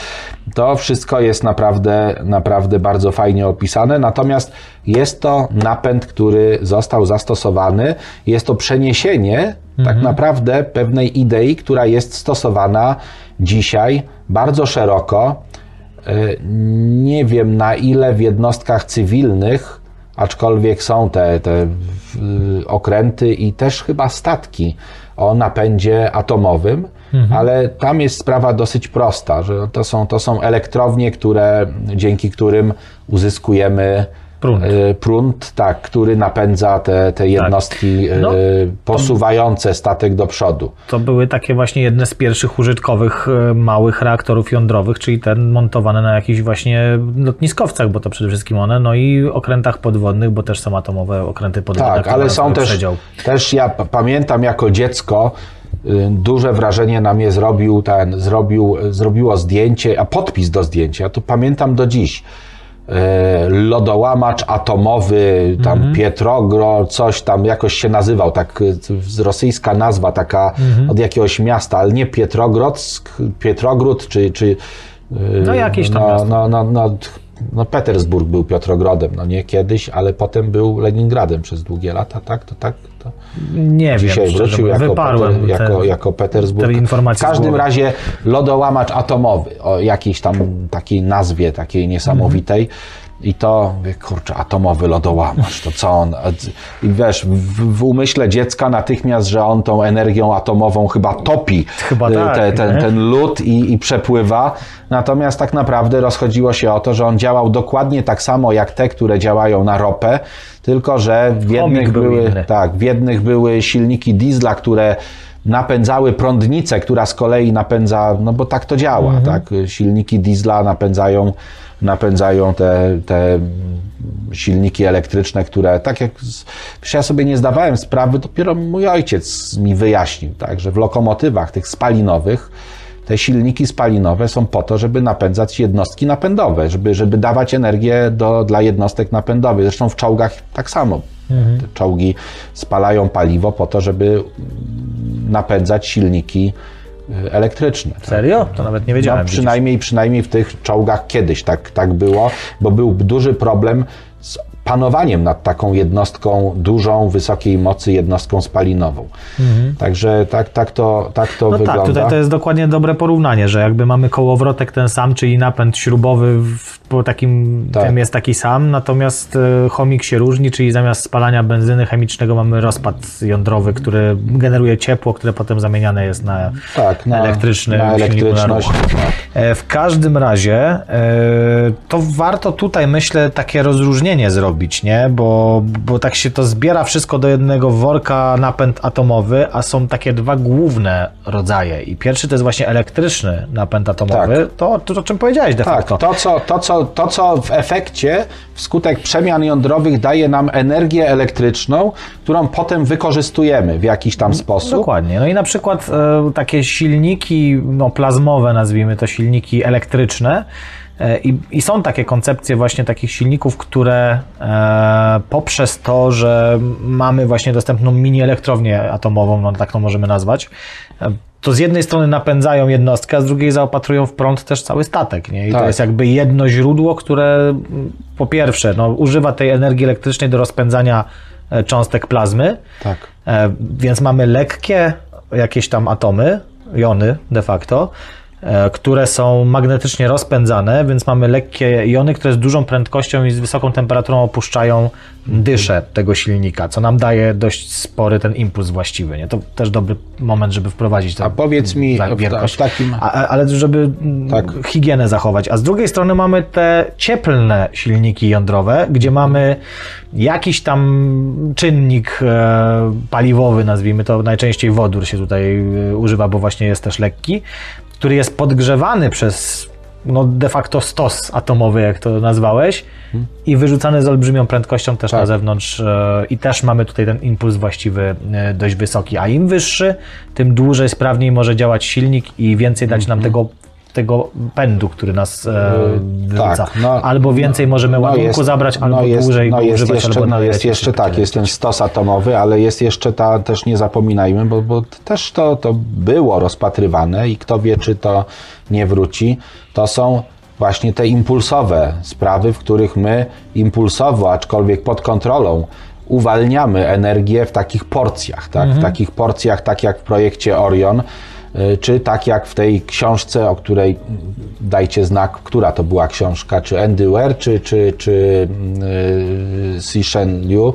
To wszystko jest naprawdę, naprawdę bardzo fajnie opisane. Natomiast jest to napęd, który został zastosowany. Jest to przeniesienie tak naprawdę pewnej idei, która jest stosowana dzisiaj bardzo szeroko. E, Nie wiem na ile w jednostkach cywilnych, aczkolwiek są te, te okręty i też chyba statki o napędzie atomowym, ale tam jest sprawa dosyć prosta, że to są, to są elektrownie, które, dzięki którym uzyskujemy Prąd. e, prąd, tak, który napędza te, te jednostki e, No, posuwające statek do przodu. To były takie właśnie jedne z pierwszych użytkowych e, małych reaktorów jądrowych, czyli te montowane na jakichś właśnie lotniskowcach, bo to przede wszystkim one, no i okrętach podwodnych, bo też są atomowe okręty podwodne. Tak, ale są też, przedział. też ja pamiętam jako dziecko, y, duże wrażenie na mnie zrobił ten, zrobił, zrobiło zdjęcie, a podpis do zdjęcia, to pamiętam do dziś. E, Lodołamacz atomowy, tam Mhm. Pietrogro, coś tam jakoś się nazywał, tak z- rosyjska nazwa taka Mhm. od jakiegoś miasta, ale nie Pietrogrodzk, Pietrogród, czy, czy No, jakieś tam no, miasto. no, no, no, no Petersburg był Piotrogrodem, no nie kiedyś, ale potem był Leningradem przez długie lata, tak? To tak? To Nie dzisiaj wiem, wrócił jako, wyparłem Peter, jako, te, jako Petersburg. w każdym razie lodołamacz atomowy o jakiejś tam takiej nazwie, takiej niesamowitej. I to, kurczę, atomowy lodołamacz, to co on? I wiesz, w, w umyśle dziecka natychmiast, że on tą energią atomową chyba topi Chyba y, tak, te, ten, ten lód i, i przepływa. Natomiast tak naprawdę rozchodziło się o to, że on działał dokładnie tak samo jak te, które działają na ropę, tylko że w jednych był były, inny. tak, w jednych były silniki diesla, które napędzały prądnicę, która z kolei napędza, no bo tak to działa, Mhm. tak? Silniki diesla napędzają, napędzają te, te silniki elektryczne, które tak jak ja sobie nie zdawałem sprawy, dopiero mój ojciec mi wyjaśnił, tak, że w lokomotywach tych spalinowych te silniki spalinowe są po to, żeby napędzać jednostki napędowe, żeby, żeby dawać energię do, dla jednostek napędowych. Zresztą w czołgach tak samo. Te czołgi spalają paliwo po to, żeby napędzać silniki y, elektryczne. tak? Serio? To nawet nie wiedziałem. No, przynajmniej, przynajmniej w tych czołgach kiedyś tak, tak było, bo był duży problem z panowaniem nad taką jednostką dużą, wysokiej mocy jednostką spalinową. Także tak, tak to, tak to No wygląda. tak, tutaj to jest dokładnie dobre porównanie, że jakby mamy kołowrotek ten sam, czyli napęd śrubowy w, po takim Tak. tym jest taki sam, natomiast e, chomik się różni, czyli zamiast spalania benzyny chemicznego mamy rozpad jądrowy, który generuje ciepło, które potem zamieniane jest na tak, na, elektryczny na na elektryczność. ruch. Tak. E, W każdym razie e, to warto tutaj, myślę, takie rozróżnienie zrobić robić, nie? Bo, bo tak się to zbiera wszystko do jednego worka napęd atomowy, a są takie dwa główne rodzaje. I pierwszy to jest właśnie elektryczny napęd atomowy. To, to, o czym powiedziałeś de Tak, facto. to co, to, co, to co w efekcie wskutek przemian jądrowych daje nam energię elektryczną, którą potem wykorzystujemy w jakiś tam sposób. Dokładnie. No i na przykład e, takie silniki no, plazmowe, nazwijmy to silniki elektryczne. E, I, I są takie koncepcje właśnie takich silników, które e, poprzez to, że mamy właśnie dostępną mini elektrownię atomową, no tak to możemy nazwać, e, to z jednej strony napędzają jednostkę, a z drugiej zaopatrują w prąd też cały statek. Nie? I to Tak. jest jakby jedno źródło, które mm, po pierwsze no, używa tej energii elektrycznej do rozpędzania e, cząstek plazmy, Tak. E, Więc mamy lekkie jakieś tam atomy, jony de facto, które są magnetycznie rozpędzane, więc mamy lekkie jony, które z dużą prędkością i z wysoką temperaturą opuszczają dyszę tego silnika, co nam daje dość spory ten impuls właściwy. Nie? To też dobry moment, żeby wprowadzić tę A powiedz mi, wielkość. takim- A, ale żeby Tak. higienę zachować. A z drugiej strony mamy te cieplne silniki jądrowe, gdzie mamy jakiś tam czynnik e, paliwowy, nazwijmy to, najczęściej wodór się tutaj e, używa, bo właśnie jest też lekki, który jest podgrzewany przez no de facto stos atomowy, jak to nazwałeś, i wyrzucany z olbrzymią prędkością też Tak. na zewnątrz e, i też mamy tutaj ten impuls właściwy e, dość wysoki, a im wyższy, tym dłużej, sprawniej może działać silnik i więcej dać nam tego tego pędu, który nas e, wyrzuca. tak, no, albo więcej możemy ładunku jest- zabrać, albo jest, dłużej no jest używać, jeszcze, albo no jest jeszcze tak, jest ten stos atomowy, ale jest jeszcze ta, też nie zapominajmy, bo, bo też to, to było rozpatrywane i kto wie, czy to nie wróci, to są właśnie te impulsowe sprawy, w których my impulsowo, aczkolwiek pod kontrolą, uwalniamy energię w takich porcjach, tak? w takich porcjach, tak jak w projekcie Orion, czy tak jak w tej książce, o której dajcie znak, która to była książka, czy Andy Weir, czy, czy, czy yy, Liu,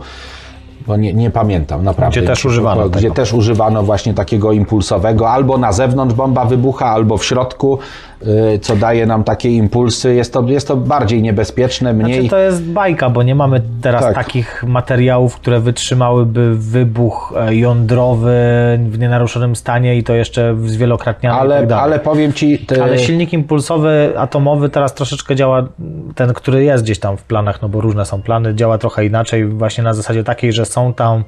bo nie, nie pamiętam, naprawdę. Gdzie też używano Gdzie tego. też używano właśnie takiego impulsowego, albo na zewnątrz bomba wybucha, albo w środku, co daje nam takie impulsy. Jest to, jest to bardziej niebezpieczne, mniej... Znaczy to jest bajka, bo nie mamy teraz Tak. takich materiałów, które wytrzymałyby wybuch e, jądrowy w nienaruszonym stanie i to jeszcze zwielokrotniany i tak ale, ale powiem Ci... Te, Ale silnik impulsowy atomowy teraz troszeczkę działa, ten, który jest gdzieś tam w planach, no bo różne są plany, działa trochę inaczej, właśnie na zasadzie takiej, że są tam,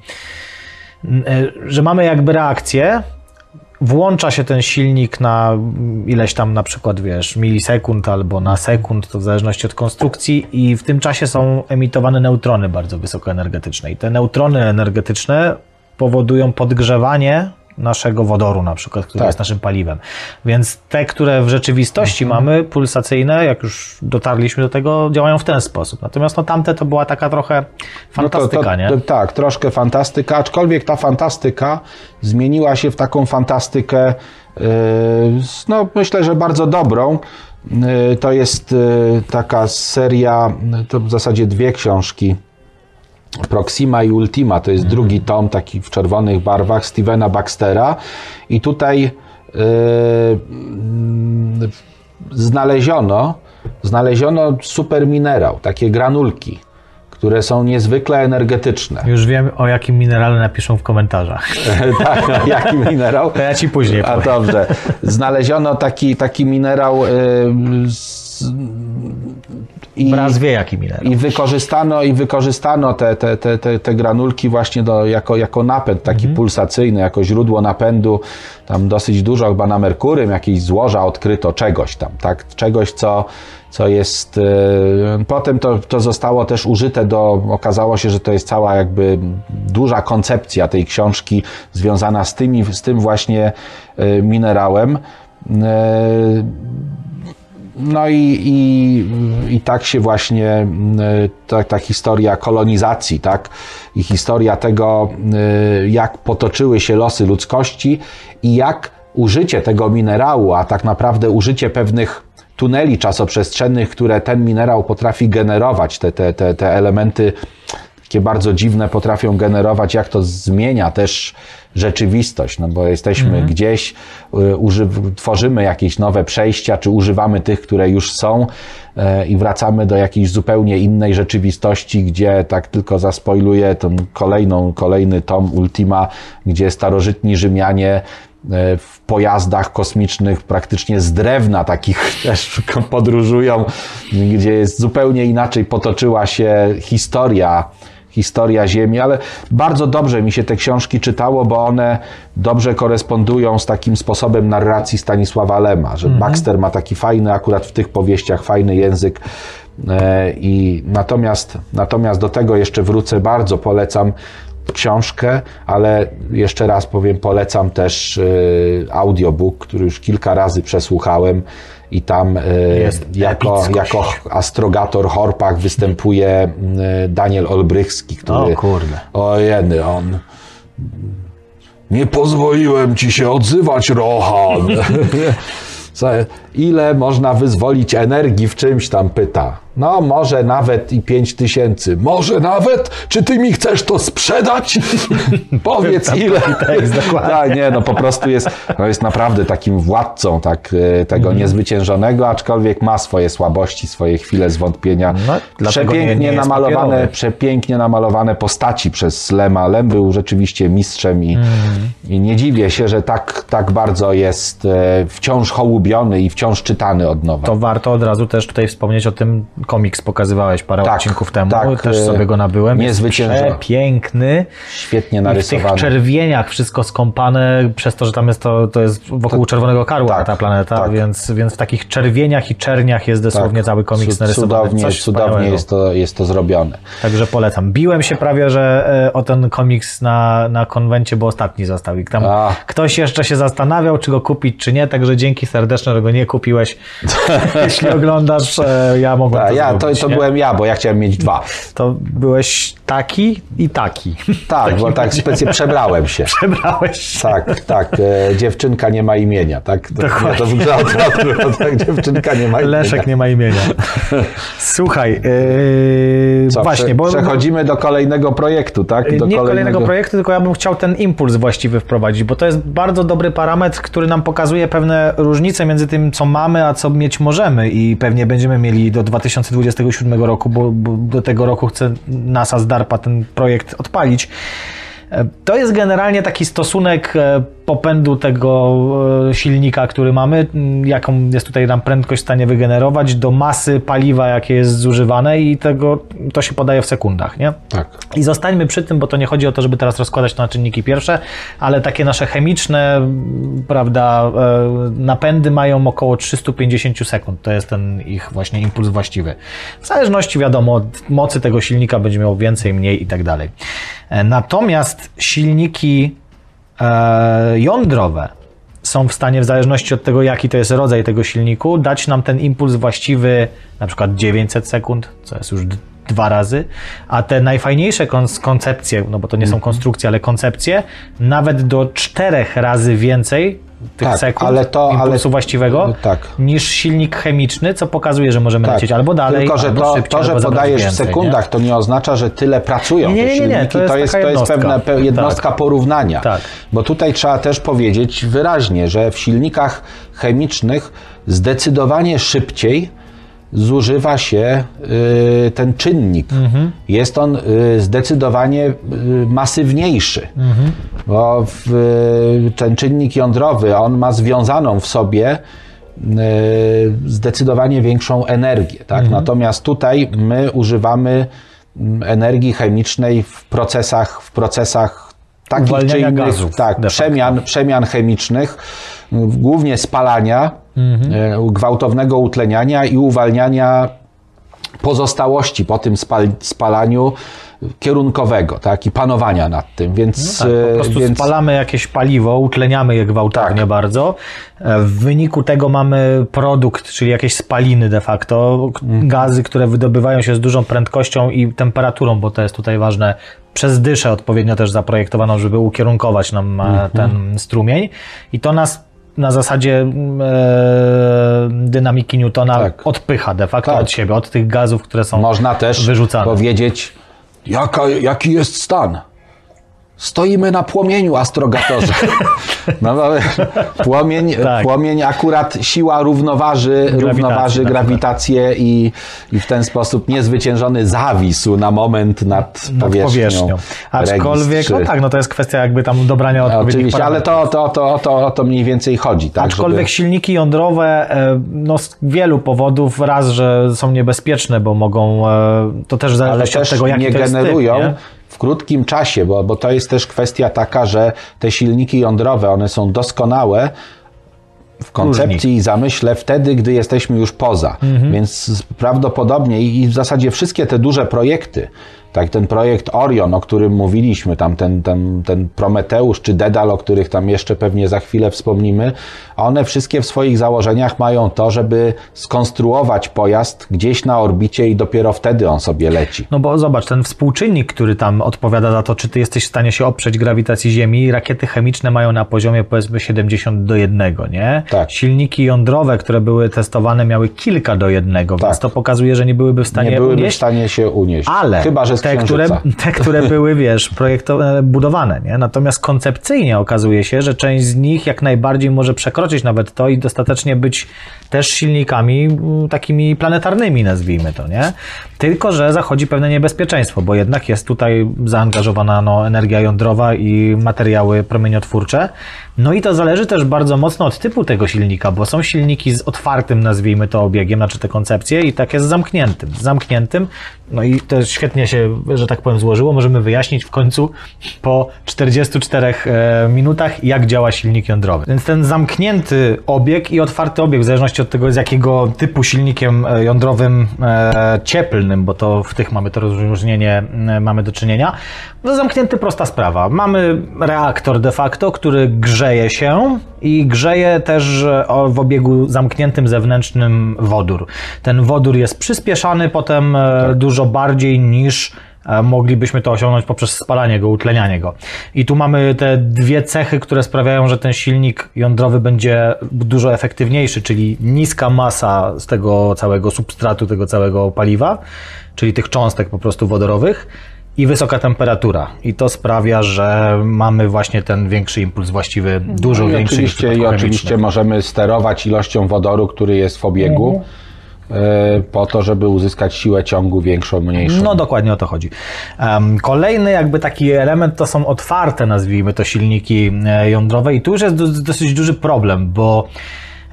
e, że mamy jakby reakcję, włącza się ten silnik na ileś tam na przykład, wiesz, milisekund albo na sekund, to w zależności od konstrukcji i w tym czasie są emitowane neutrony bardzo wysokoenergetyczne i te neutrony energetyczne powodują podgrzewanie naszego wodoru na przykład, który Tak. jest naszym paliwem. Więc te, które w rzeczywistości Mhm. mamy, pulsacyjne, jak już dotarliśmy do tego, działają w ten sposób. Natomiast no, tamte to była taka trochę fantastyka, No to, nie? to, tak, troszkę fantastyka, aczkolwiek ta fantastyka zmieniła się w taką fantastykę, yy, no myślę, że bardzo dobrą. Yy, To jest yy, taka seria, to w zasadzie dwie książki. Proxima i Ultima to jest drugi tom, taki w czerwonych barwach Stevena Baxtera. I tutaj yy, znaleziono, znaleziono superminerał, takie granulki, które są niezwykle energetyczne. Już wiem, o jakim minerale napiszą w komentarzach. tak, jaki minerał? To ja ci później A powiem. dobrze. Znaleziono taki, taki minerał yy, z, i, Raz wie, jaki minerał. i wykorzystano, i wykorzystano te, te, te, te, te granulki właśnie do, jako, jako napęd taki pulsacyjny, jako źródło napędu. Tam dosyć dużo chyba na Merkurym jakieś złoża odkryto czegoś tam, tak? Czegoś, co, co jest... yy, Potem to, to zostało też użyte do... Okazało się, że to jest cała jakby duża koncepcja tej książki związana z, tymi, z tym właśnie yy, minerałem. No i, i, i tak się właśnie y, ta, ta historia kolonizacji, tak? I historia tego, y, jak potoczyły się losy ludzkości i jak użycie tego minerału, a tak naprawdę użycie pewnych tuneli czasoprzestrzennych, które ten minerał potrafi generować, te, te, te, te elementy takie bardzo dziwne potrafią generować, jak to zmienia też rzeczywistość, no bo jesteśmy gdzieś, y, używ- tworzymy jakieś nowe przejścia, czy używamy tych, które już są e, i wracamy do jakiejś zupełnie innej rzeczywistości, gdzie tak tylko zaspoiluję tą kolejną, kolejny tom Ultima, gdzie starożytni Rzymianie e, w pojazdach kosmicznych praktycznie z drewna takich też podróżują, gdzie jest zupełnie inaczej potoczyła się historia historia Ziemi, ale bardzo dobrze mi się te książki czytało, bo one dobrze korespondują z takim sposobem narracji Stanisława Lema, że Baxter ma taki fajny, akurat w tych powieściach, fajny język. E, I natomiast, natomiast do tego jeszcze wrócę, bardzo polecam książkę, ale jeszcze raz powiem, polecam też e, audiobook, który już kilka razy przesłuchałem i tam e, Jest jako, epickość. jako astrogator Horpach występuje mm, Daniel Olbrychski, który... O kurde. O jeny, on... Nie pozwoliłem ci się odzywać, Rohan. Ile można wyzwolić energii w czymś tam pyta. No, może nawet i pięć tysięcy. Może nawet? Czy ty mi chcesz to sprzedać? Powiedz ile. tekst, dokładnie. tak, nie, no po prostu jest, no jest naprawdę takim władcą tak, e, tego Mhm. niezwyciężonego, aczkolwiek ma swoje słabości, swoje chwile zwątpienia. No, nie- Przepięknie nie jest namalowane, papierowy. przepięknie namalowane postaci przez Lema. Lem był rzeczywiście mistrzem i, Mhm. i nie dziwię się, że tak, tak bardzo jest e, wciąż hołubiony i wciąż czytany od nowa. To warto od razu też tutaj wspomnieć o tym, komiks pokazywałeś parę Tak, odcinków temu, tak, też e, sobie go nabyłem. Jest niezwyciężony. Przepiękny. Świetnie I w tych narysowany. czerwieniach wszystko skąpane, przez to, że tam jest to, to jest wokół Czerwonego Karła tak, ta planeta, tak. więc, więc w takich czerwieniach i czerniach jest dosłownie Tak, cały komiks narysowany. Cudownie, Coś cudownie jest to, jest to zrobione. Także polecam. Biłem się prawie, że e, o ten komiks na, na konwencie, bo ostatni został. I tam A. ktoś jeszcze się zastanawiał, czy go kupić, czy nie, także dzięki serdeczne, że go nie kupiłeś. Jeśli oglądasz, e, ja mogłem to ja, to, zrobić, to byłem ja, bo ja chciałem mieć dwa. To byłeś taki i taki. Tak, bo tak specjalnie przebrałem się. Przebrałeś się. Tak, tak. E, dziewczynka nie ma imienia, tak? To, Dokładnie. nie, to wygląda odwrotnie, tak, dziewczynka nie ma imienia. Leszek nie ma imienia. Słuchaj, yy, Co, właśnie, prze, bo przechodzimy do kolejnego projektu, tak? Do nie kolejnego projektu, tylko ja bym chciał ten impuls właściwy wprowadzić, bo to jest bardzo dobry parametr, który nam pokazuje pewne różnice między tym, co mamy, a co mieć możemy i pewnie będziemy mieli do 2027 roku, bo, bo do tego roku chce NASA z DARPA ten projekt odpalić. E, To jest generalnie taki stosunek e, popędu tego e, silnika, który mamy, jaką jest tutaj nam prędkość w stanie wygenerować, do masy paliwa, jakie jest zużywane i tego to się podaje w sekundach, nie? Tak. I zostańmy przy tym, bo to nie chodzi o to, żeby teraz rozkładać to na czynniki pierwsze, ale takie nasze chemiczne, prawda, napędy mają około 350 sekund. To jest ten ich właśnie impuls właściwy. W zależności, wiadomo, od mocy tego silnika będzie miał więcej, mniej i tak dalej. E, Natomiast silniki e, jądrowe są w stanie, w zależności od tego, jaki to jest rodzaj tego silniku, dać nam ten impuls właściwy na przykład 900 sekund, co jest już dwa razy, a te najfajniejsze kon- koncepcje, no bo to nie Mhm. są konstrukcje, ale koncepcje, nawet do czterech razy więcej tych Tak, sekund ale to- impulsu ale- właściwego tak. niż silnik chemiczny, co pokazuje, że możemy lecieć albo dalej, Tylko, że albo to, szybciej, to że podajesz więcej, w sekundach, to nie oznacza, że tyle pracują Nie, te nie, nie, nie, silniki. to jest to jest, to jest pewna pe- jednostka porównania. Tak. Bo tutaj trzeba też powiedzieć wyraźnie, że w silnikach chemicznych zdecydowanie szybciej zużywa się y, ten czynnik. Mhm. Jest on y, zdecydowanie y, masywniejszy. Mhm. Bo w, ten czynnik jądrowy, on ma związaną w sobie zdecydowanie większą energię. Tak? Mhm. Natomiast tutaj my używamy mm, energii chemicznej w procesach, w procesach takich czy innych, gazów, tak, przemian, przemian chemicznych, głównie spalania, Mhm. e, gwałtownego utleniania i uwalniania pozostałości po tym spal, spalaniu kierunkowego, tak, i panowania nad tym, więc... Tak, po e, prostu więc spalamy jakieś paliwo, utleniamy je gwałtownie Tak. bardzo. E, W wyniku tego mamy produkt, czyli jakieś spaliny de facto, Mhm. gazy, które wydobywają się z dużą prędkością i temperaturą, bo to jest tutaj ważne, przez dyszę odpowiednio też zaprojektowaną, żeby ukierunkować nam e, Mhm. ten strumień. I to nas na zasadzie mm, e, dynamiki Newtona Tak. odpycha de facto Tak. od siebie, od tych gazów, które są Można też wyrzucane. powiedzieć Jaka, jaki jest stan? Stoimy na płomieniu, astrogatorze. No, no, płomień, Tak. płomień akurat siła równoważy, równoważy na grawitację i, i w ten sposób niezwyciężony zawisł na moment nad nad powierzchnią. powierzchnią. Aczkolwiek, Regis no 3. tak, no to jest kwestia jakby tam dobrania odpowiednich Oczywiście, ale to, to, to, to, o to mniej więcej chodzi. Tak, Aczkolwiek żeby... silniki jądrowe e, no, z wielu powodów, raz, że są niebezpieczne, bo mogą, e, to też zależy ale od też tego, jaki nie to jest generują typ, nie? W krótkim czasie, bo, bo to jest też kwestia taka, że te silniki jądrowe, one są doskonałe w koncepcji i zamyśle wtedy, gdy jesteśmy już poza. Mhm. Więc prawdopodobnie i w zasadzie wszystkie te duże projekty, tak ten projekt Orion, o którym mówiliśmy, tam ten, ten, ten Prometeusz czy Dedal, o których tam jeszcze pewnie za chwilę wspomnimy, one wszystkie w swoich założeniach mają to, żeby skonstruować pojazd gdzieś na orbicie i dopiero wtedy on sobie leci. No bo zobacz, ten współczynnik, który tam odpowiada za to, czy ty jesteś w stanie się oprzeć grawitacji Ziemi, rakiety chemiczne mają na poziomie powiedzmy 70 do 1, nie? Tak. Silniki jądrowe, które były testowane, miały kilka do 1, więc Tak. to pokazuje, że nie byłyby w stanie Nie byłyby w unieść. stanie się unieść. Ale Chyba, że te, które, te, które były, wiesz, projektowane, budowane, nie? Natomiast koncepcyjnie okazuje się, że część z nich jak najbardziej może przekroczyć nawet to i dostatecznie być też silnikami takimi planetarnymi, nazwijmy to, nie? Tylko, że zachodzi pewne niebezpieczeństwo, bo jednak jest tutaj zaangażowana no, energia jądrowa i materiały promieniotwórcze. No i to zależy też bardzo mocno od typu tego silnika, bo są silniki z otwartym, nazwijmy to, obiegiem, znaczy te koncepcje i takie z zamkniętym. Z zamkniętym, no i to świetnie się, że tak powiem, złożyło. Możemy wyjaśnić w końcu po 44 e, minutach, jak działa silnik jądrowy. Więc ten zamknięty obieg i otwarty obieg, w zależności od tego, z jakiego typu silnikiem e, jądrowym e, cieplnym, bo to w tych mamy to rozróżnienie, e, mamy do czynienia. No zamknięty prosta sprawa. Mamy reaktor de facto, który grzeje się i grzeje też w obiegu zamkniętym zewnętrznym wodór. Ten wodór jest przyspieszany potem e, dużo bardziej niż moglibyśmy to osiągnąć poprzez spalanie go, utlenianie go. I tu mamy te dwie cechy, które sprawiają, że ten silnik jądrowy będzie dużo efektywniejszy, czyli niska masa z tego całego substratu, tego całego paliwa, czyli tych cząstek po prostu wodorowych i wysoka temperatura. I to sprawia, że mamy właśnie ten większy impuls właściwy, dużo No I większy niż w oczywiście, I przypadku oczywiście możemy sterować ilością wodoru, który jest w obiegu, e, po to, żeby uzyskać siłę ciągu większą, mniejszą. No dokładnie o to chodzi. Kolejny jakby taki element to są otwarte, nazwijmy to, silniki e, jądrowe i tu już jest do- dosyć duży problem, bo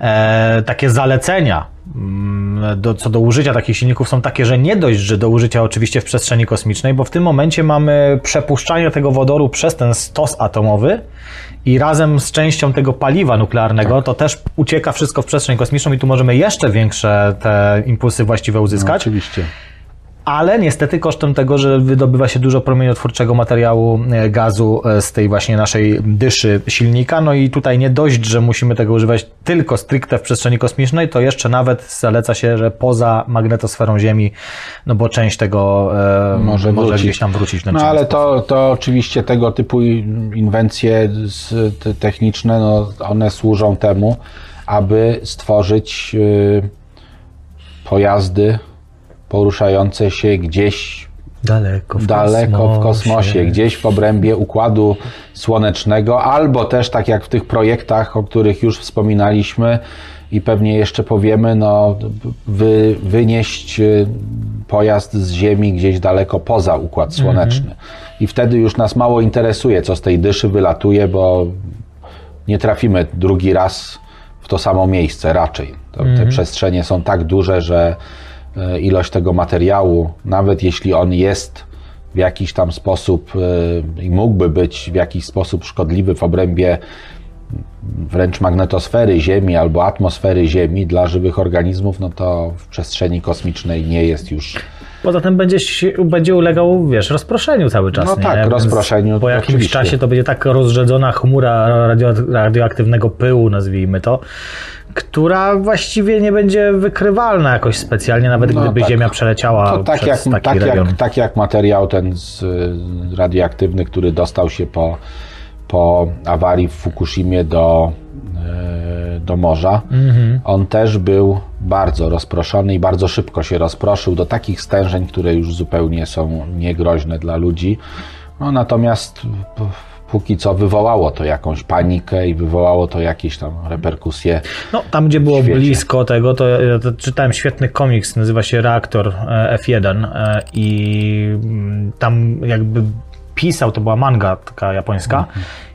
e, takie zalecenia mm, do, co do użycia takich silników są takie, że nie dość, że do użycia oczywiście w przestrzeni kosmicznej, bo w tym momencie mamy przepuszczanie tego wodoru przez ten stos atomowy i razem z częścią tego paliwa nuklearnego to też ucieka wszystko w przestrzeń kosmiczną i tu możemy jeszcze większe te impulsy właściwe No, uzyskać oczywiście. Ale niestety kosztem tego, że wydobywa się dużo promieniotwórczego materiału e, gazu e, z tej właśnie naszej dyszy silnika. No i tutaj nie dość, że musimy tego używać tylko stricte w przestrzeni kosmicznej, to jeszcze nawet zaleca się, że poza magnetosferą Ziemi, no bo część tego e, Może może, gdzieś tam wrócić. No ale sposób. to, to oczywiście tego typu inwencje techniczne, no, one służą temu, aby stworzyć y, pojazdy poruszające się gdzieś Daleko w daleko w kosmosie. kosmosie, gdzieś w obrębie układu słonecznego, albo też tak jak w tych projektach, o których już wspominaliśmy i pewnie jeszcze powiemy, no, wy, wynieść y, pojazd z Ziemi gdzieś daleko poza układ słoneczny. I wtedy już nas mało interesuje, co z tej dyszy wylatuje, bo nie trafimy drugi raz w to samo miejsce raczej. To, Te przestrzenie są tak duże, że ilość tego materiału, nawet jeśli on jest w jakiś tam sposób e, i mógłby być w jakiś sposób szkodliwy w obrębie wręcz magnetosfery Ziemi albo atmosfery Ziemi dla żywych organizmów, no to w przestrzeni kosmicznej nie jest już Poza tym będzie, będzie ulegał, wiesz, rozproszeniu cały czas. No nie? tak, Więc rozproszeniu, Po jakimś oczywiście. czasie to będzie tak rozrzedzona chmura radio, radioaktywnego pyłu, nazwijmy to, która właściwie nie będzie wykrywalna jakoś specjalnie, nawet No gdyby tak. Ziemia przeleciała To tak przez jak, taki tak, region. jak, tak jak materiał ten z, radioaktywny, który dostał się po, po awarii w Fukushimie do, y, do morza. Mhm. On też był bardzo rozproszony i bardzo szybko się rozproszył do takich stężeń, które już zupełnie są niegroźne dla ludzi. No, natomiast póki co wywołało to jakąś panikę i wywołało to jakieś tam reperkusje. No, tam gdzie było blisko tego, to, to czytałem świetny komiks, nazywa się Reaktor e, F1 e, i mm, tam jakby pisał, to była manga taka japońska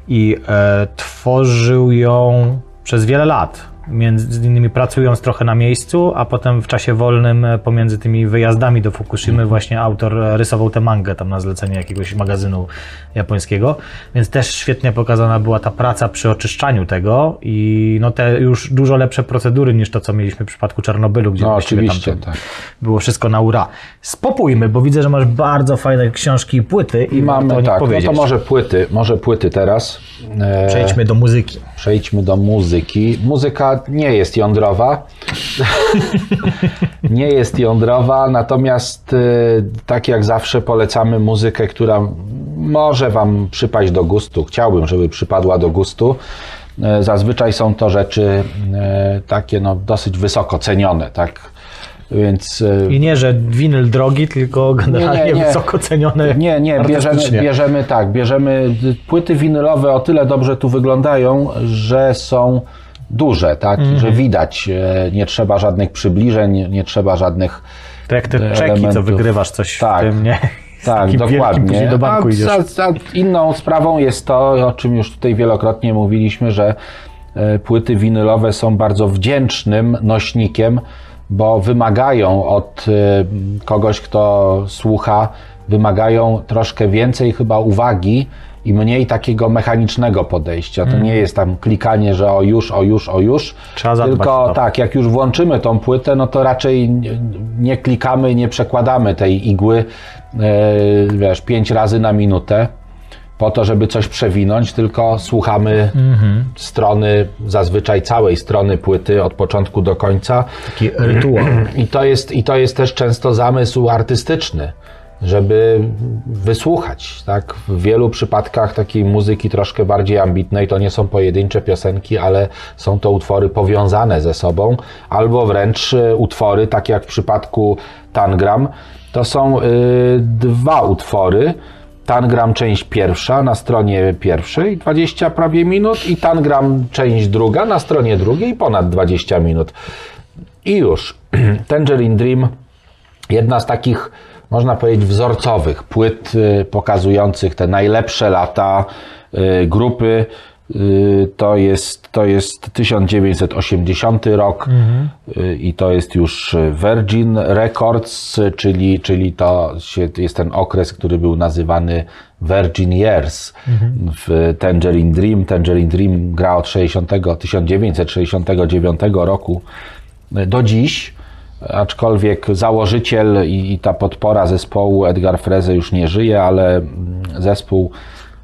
i e, tworzył ją przez wiele lat. Między innymi pracując trochę na miejscu, a potem w czasie wolnym e, pomiędzy tymi wyjazdami do Fukushimy właśnie autor e, rysował tę mangę tam na zlecenie jakiegoś magazynu japońskiego, więc też świetnie pokazana była ta praca przy oczyszczaniu tego i no te już dużo lepsze procedury niż to, co mieliśmy w przypadku Czarnobylu, gdzie No oczywiście, tam tak. było wszystko na ura. Spopójmy, bo widzę, że masz bardzo fajne książki i płyty i o Mamy tak, no powiedzieć. to może płyty, może płyty teraz. E, Przejdźmy do muzyki. Przejdźmy do muzyki. Muzyka nie jest jądrowa. nie jest jądrowa, natomiast y, tak jak zawsze polecamy muzykę, która może Wam przypaść do gustu. Chciałbym, żeby przypadła do gustu. E, Zazwyczaj są to rzeczy e, takie no, dosyć wysoko cenione, tak? Więc I nie, że winyl drogi, tylko generalnie nie, nie. wysoko cenione nie, nie, bierzemy, bierzemy tak, bierzemy płyty winylowe o tyle dobrze tu wyglądają, że są duże, tak, Mhm. że widać, e, nie trzeba żadnych przybliżeń, nie trzeba żadnych To jak te czeki, co wygrywasz coś Tak. w tym, nie? Tak, dokładnie. do banku a, a, a inną sprawą jest to, o czym już tutaj wielokrotnie mówiliśmy, że e, płyty winylowe są bardzo wdzięcznym nośnikiem, bo wymagają od e, kogoś, kto słucha, wymagają troszkę więcej chyba uwagi i mniej takiego mechanicznego podejścia. To nie jest tam klikanie, że o już, o już, o już. Trzeba zadbać Tylko o to. tak, jak już włączymy tą płytę, no to raczej nie- klikamy, nie przekładamy tej igły, e, wiesz, pięć razy na minutę po to, żeby coś przewinąć, tylko słuchamy Mhm. strony, zazwyczaj całej strony płyty od początku do końca. Taki rytuał. I to jest, i to jest też często zamysł artystyczny, żeby wysłuchać. Tak? W wielu przypadkach takiej muzyki troszkę bardziej ambitnej to nie są pojedyncze piosenki, ale są to utwory powiązane ze sobą, albo wręcz e, utwory, tak jak w przypadku Tangram, to są y, dwa utwory. Tangram część pierwsza na stronie pierwszej 20 prawie minut i Tangram część druga na stronie drugiej ponad 20 minut. I już. Tangerine Dream, jedna z takich, można powiedzieć, wzorcowych płyt y, pokazujących te najlepsze lata y, grupy. Y, To jest, to jest 1980 rok y, i to jest już Virgin Records, czyli, czyli to się, jest ten okres, który był nazywany Virgin Years w Tangerine Dream. Tangerine Dream gra od 60, 1969 roku do dziś, aczkolwiek założyciel i, i ta podpora zespołu Edgar Freze już nie żyje, ale zespół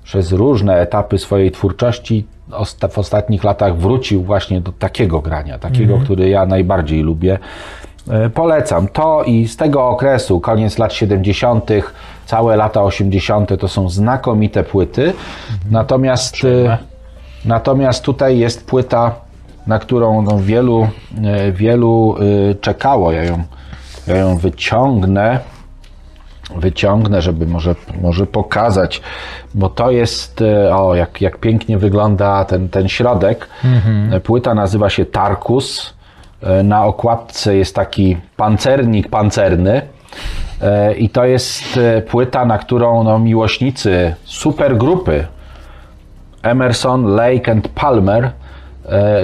przez różne etapy swojej twórczości osta- w ostatnich latach wrócił właśnie do takiego grania, takiego, który ja najbardziej lubię. E, Polecam to i z tego okresu, koniec lat 70., całe lata 80., to są znakomite płyty. Natomiast, e, natomiast tutaj jest płyta, na którą no, wielu, e, wielu e, czekało. Ja ją, ja ją wyciągnę wyciągnę, żeby może, może pokazać, bo to jest, e, o jak, jak pięknie wygląda ten, ten środek. E, Płyta nazywa się Tarkus. Na okładce jest taki pancernik pancerny. I to jest płyta, na którą no, miłośnicy supergrupy Emerson, Lake and Palmer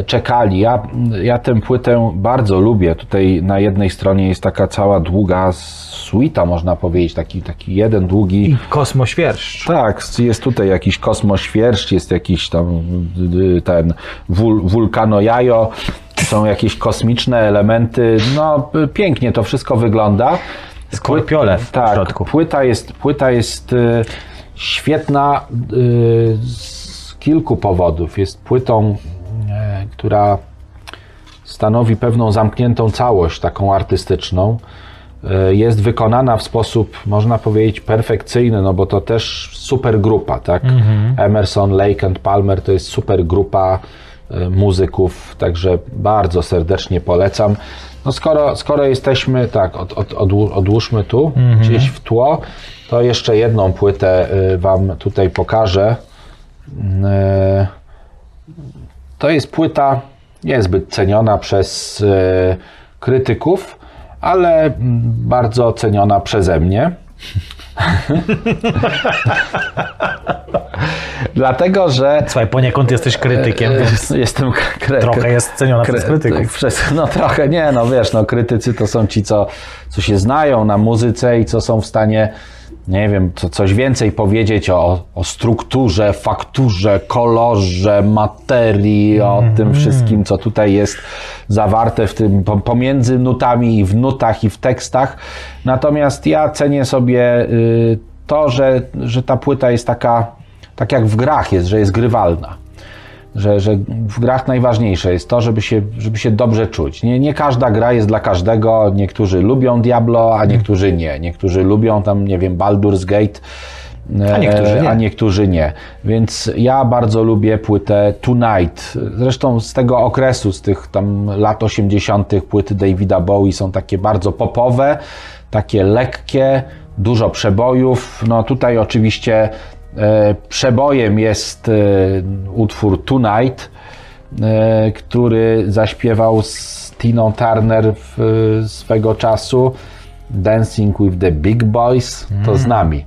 czekali. Ja, ja tę płytę bardzo lubię. Tutaj na jednej stronie jest taka cała długa suita, można powiedzieć, taki, taki jeden długi. I kosmoświerszcz. Tak, jest tutaj jakiś kosmoświerszcz, jest jakiś tam y, ten wul, wulkanojajo, są jakieś kosmiczne elementy. No, pięknie to wszystko wygląda. Skorpiole w tak, środku. Płyta jest, płyta jest y, świetna y, z kilku powodów. Jest płytą, y, która stanowi pewną zamkniętą całość, taką artystyczną. Y, Jest wykonana w sposób, można powiedzieć, perfekcyjny, no bo to też super grupa, tak? Emerson, Lake and Palmer to jest super grupa y, muzyków, także bardzo serdecznie polecam. No skoro, skoro jesteśmy, tak, od, od, odłó- odłóżmy tu, Mhm. gdzieś w tło, to jeszcze jedną płytę Wam tutaj pokażę. To jest płyta niezbyt ceniona przez y, krytyków, ale mm, bardzo ceniona przeze mnie. Dlatego, że Słuchaj, poniekąd jesteś krytykiem, więc jestem kre- trochę jest ceniona przez krytyków. przez, no trochę nie, no wiesz, no krytycy to są ci, co, co się znają na muzyce i co są w stanie, nie wiem, co, coś więcej powiedzieć o, o strukturze, fakturze, kolorze, materii, o Mhm. tym wszystkim, co tutaj jest zawarte w tym, po- pomiędzy nutami i w nutach i w tekstach. Natomiast ja cenię sobie y, to, że, że ta płyta jest taka, tak jak w grach jest, że jest grywalna że, że w grach najważniejsze jest to, żeby się, żeby się dobrze czuć. Nie, nie każda gra jest dla każdego. Niektórzy lubią Diablo, a niektórzy nie. Niektórzy lubią tam, nie wiem, Baldur's Gate. A niektórzy e, nie. A niektórzy nie. Więc ja bardzo lubię płytę Tonight. Zresztą z tego okresu, z tych tam lat 80. płyty Davida Bowie są takie bardzo popowe, takie lekkie, dużo przebojów. No tutaj oczywiście e, przebojem jest e, utwór Tonight, e, który zaśpiewał z Tiną Turner w, e, swego czasu. Dancing with the Big Boys, to z nami.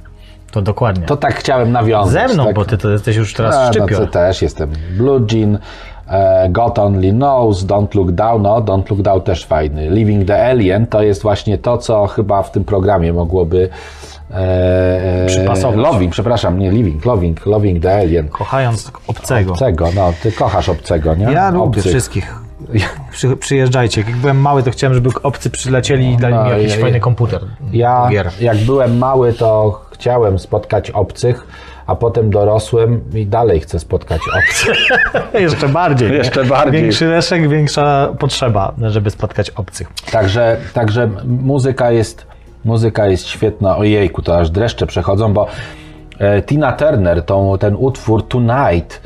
To dokładnie. To tak chciałem nawiązać. Ze mną, tak. bo ty to jesteś już teraz no szczypior. to też jestem Blue Jean, e, God Only Knows, Don't Look Down, no Don't Look Down też fajny. Living the Alien to jest właśnie to, co chyba w tym programie mogłoby e, e, Przypasować. Loving, przepraszam, nie Living, Loving, Loving the Alien. Kochając obcego. Obcego, no, ty kochasz obcego, nie? Ja lubię Obcych. wszystkich. Przy, przyjeżdżajcie. Jak byłem mały, to chciałem, żeby obcy przylecieli i dali No, mi jakiś ja- fajny komputer. Ja, jak byłem mały, to chciałem spotkać obcych, a potem dorosłem i dalej chcę spotkać obcych. Jeszcze bardziej. Jeszcze bardziej. Większy leszek, większa potrzeba, żeby spotkać obcych. Także, także muzyka jest, muzyka jest świetna. Ojejku, to aż dreszcze przechodzą, bo e, Tina Turner, tą, ten utwór Tonight,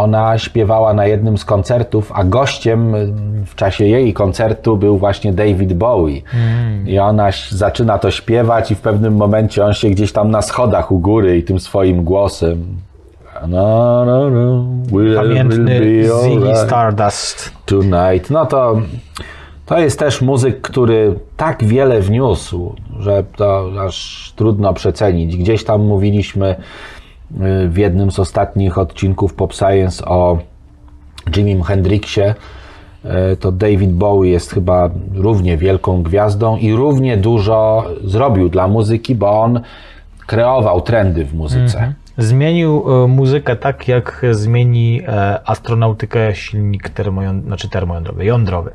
ona śpiewała na jednym z koncertów, a gościem m, w czasie jej koncertu był właśnie David Bowie. I ona zaczyna to śpiewać i w pewnym momencie on się gdzieś tam na schodach u góry i tym swoim głosem no, no, no, we'll Pamiętny be Ziggy alright Stardust. tonight. No to, to jest też muzyk, który tak wiele wniósł, że to aż trudno przecenić. Gdzieś tam mówiliśmy w jednym z ostatnich odcinków Pop Science o Jimim Hendrixie. Y, To David Bowie jest chyba równie wielką gwiazdą i równie dużo zrobił dla muzyki, bo on kreował trendy w muzyce. Zmienił e, muzykę tak, jak zmieni e, astronautykę silnik termojądrowy, znaczy termojądrowy, jądrowy.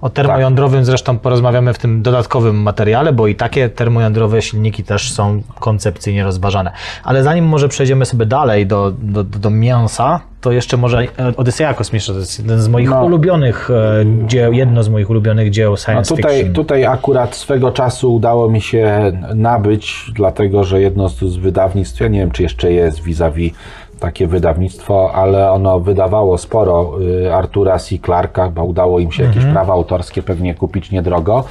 O termojądrowym zresztą porozmawiamy w tym dodatkowym materiale, bo i takie termojądrowe silniki też są koncepcyjnie rozważane. Ale zanim może przejdziemy sobie dalej do, do, do mięsa, to jeszcze może e, Odyseja Kosmiczna, to jest jeden z moich No. ulubionych e, dzieł, jedno z moich ulubionych dzieł science tutaj, fiction. tutaj akurat swego czasu udało mi się nabyć, dlatego że jedno z, wydawnictw, ja nie wiem czy jeszcze jest vis-a-vis takie wydawnictwo, ale ono wydawało sporo y, Artura C. Clarka, bo udało im się jakieś prawa autorskie pewnie kupić niedrogo.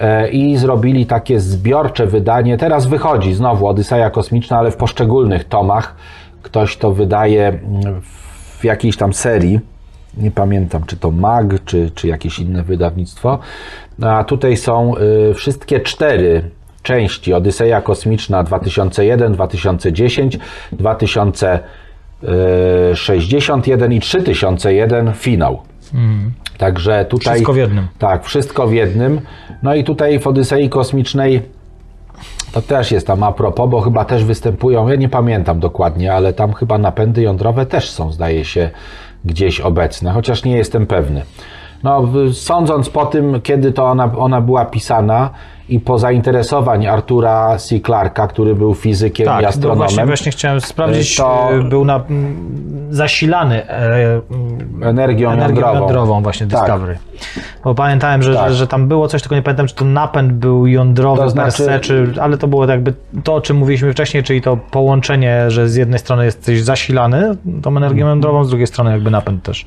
E, I zrobili takie zbiorcze wydanie. Teraz wychodzi znowu Odyseja Kosmiczna, ale w poszczególnych tomach. Ktoś to wydaje mm, w jakiejś tam serii nie pamiętam, czy to MAG, czy, czy jakieś inne wydawnictwo. No, A tutaj są y, wszystkie cztery części Odyseja Kosmiczna 2001, 2010, 2061 i 3001 finał. Także tutaj. Wszystko w jednym. Tak, wszystko w jednym. No i tutaj w Odysei Kosmicznej to też jest tam a propos, bo chyba też występują, ja nie pamiętam dokładnie, ale tam chyba napędy jądrowe też są, zdaje się, gdzieś obecne, chociaż nie jestem pewny. No, sądząc po tym, kiedy to ona, ona była pisana i po zainteresowań Artura C. Clarka, który był fizykiem i Tak, no astronomem. właśnie, właśnie chciałem sprawdzić, To- e, był na, zasilany e, Energią, energią jądrową. jądrową właśnie Tak. Discovery. Bo pamiętałem, że, Tak. że, że tam było coś, tylko nie pamiętam, czy to napęd był jądrowy To znaczy- se, czy, ale to było jakby to, o czym mówiliśmy wcześniej, czyli to połączenie, że z jednej strony jesteś zasilany tą energią Mhm. jądrową, z drugiej strony jakby napęd też.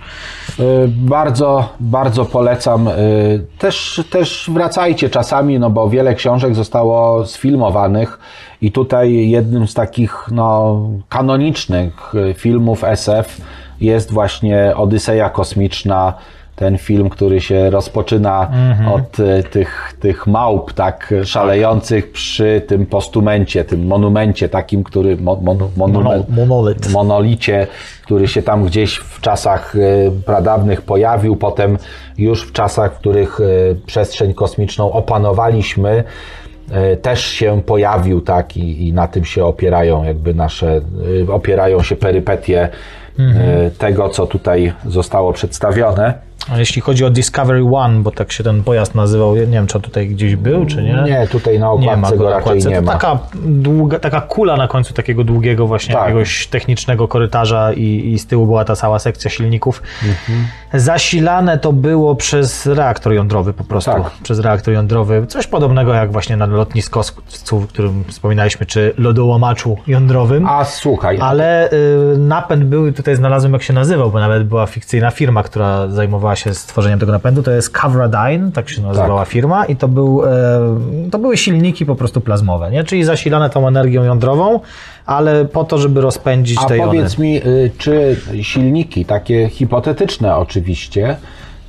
Y, Bardzo, bardzo polecam. Y, Też, też wracajcie czasami, no bo wiele książek zostało sfilmowanych i tutaj jednym z takich no, kanonicznych y, filmów SF jest właśnie Odyseja Kosmiczna. Ten film, który się rozpoczyna od y, tych, tych małp tak szalejących przy tym postumencie, tym monumencie takim, który mo, monu, monument, monolit. monolicie, który się tam gdzieś w czasach e, pradawnych pojawił, potem już w czasach, w których e, przestrzeń kosmiczną opanowaliśmy, e, też się pojawił, tak, i, i na tym się opierają jakby nasze, e, opierają się perypetie e, tego, co tutaj zostało przedstawione. A jeśli chodzi o Discovery One, bo tak się ten pojazd nazywał, nie wiem, czy on tutaj gdzieś był, czy nie? Nie, tutaj na Nie ma okładce go go na raczej okładce. nie ma. taka, długa, taka kula na końcu takiego długiego właśnie Tak. jakiegoś technicznego korytarza i, i z tyłu była ta cała sekcja silników. Mhm. Zasilane to było przez reaktor jądrowy po prostu. Tak. Przez reaktor jądrowy. Coś podobnego jak właśnie na lotnisku, o którym wspominaliśmy, czy lodołamaczu jądrowym. A słuchaj, Ale y, napęd był, tutaj znalazłem jak się nazywał, bo nawet była fikcyjna firma, która zajmowała się stworzeniem tego napędu, to jest Cavradyne, tak się nazywała firma i to, był, e, to były silniki po prostu plazmowe, nie? czyli zasilane tą energią jądrową, ale po to, żeby rozpędzić A te jony. powiedz mi, y, czy silniki, takie hipotetyczne oczywiście,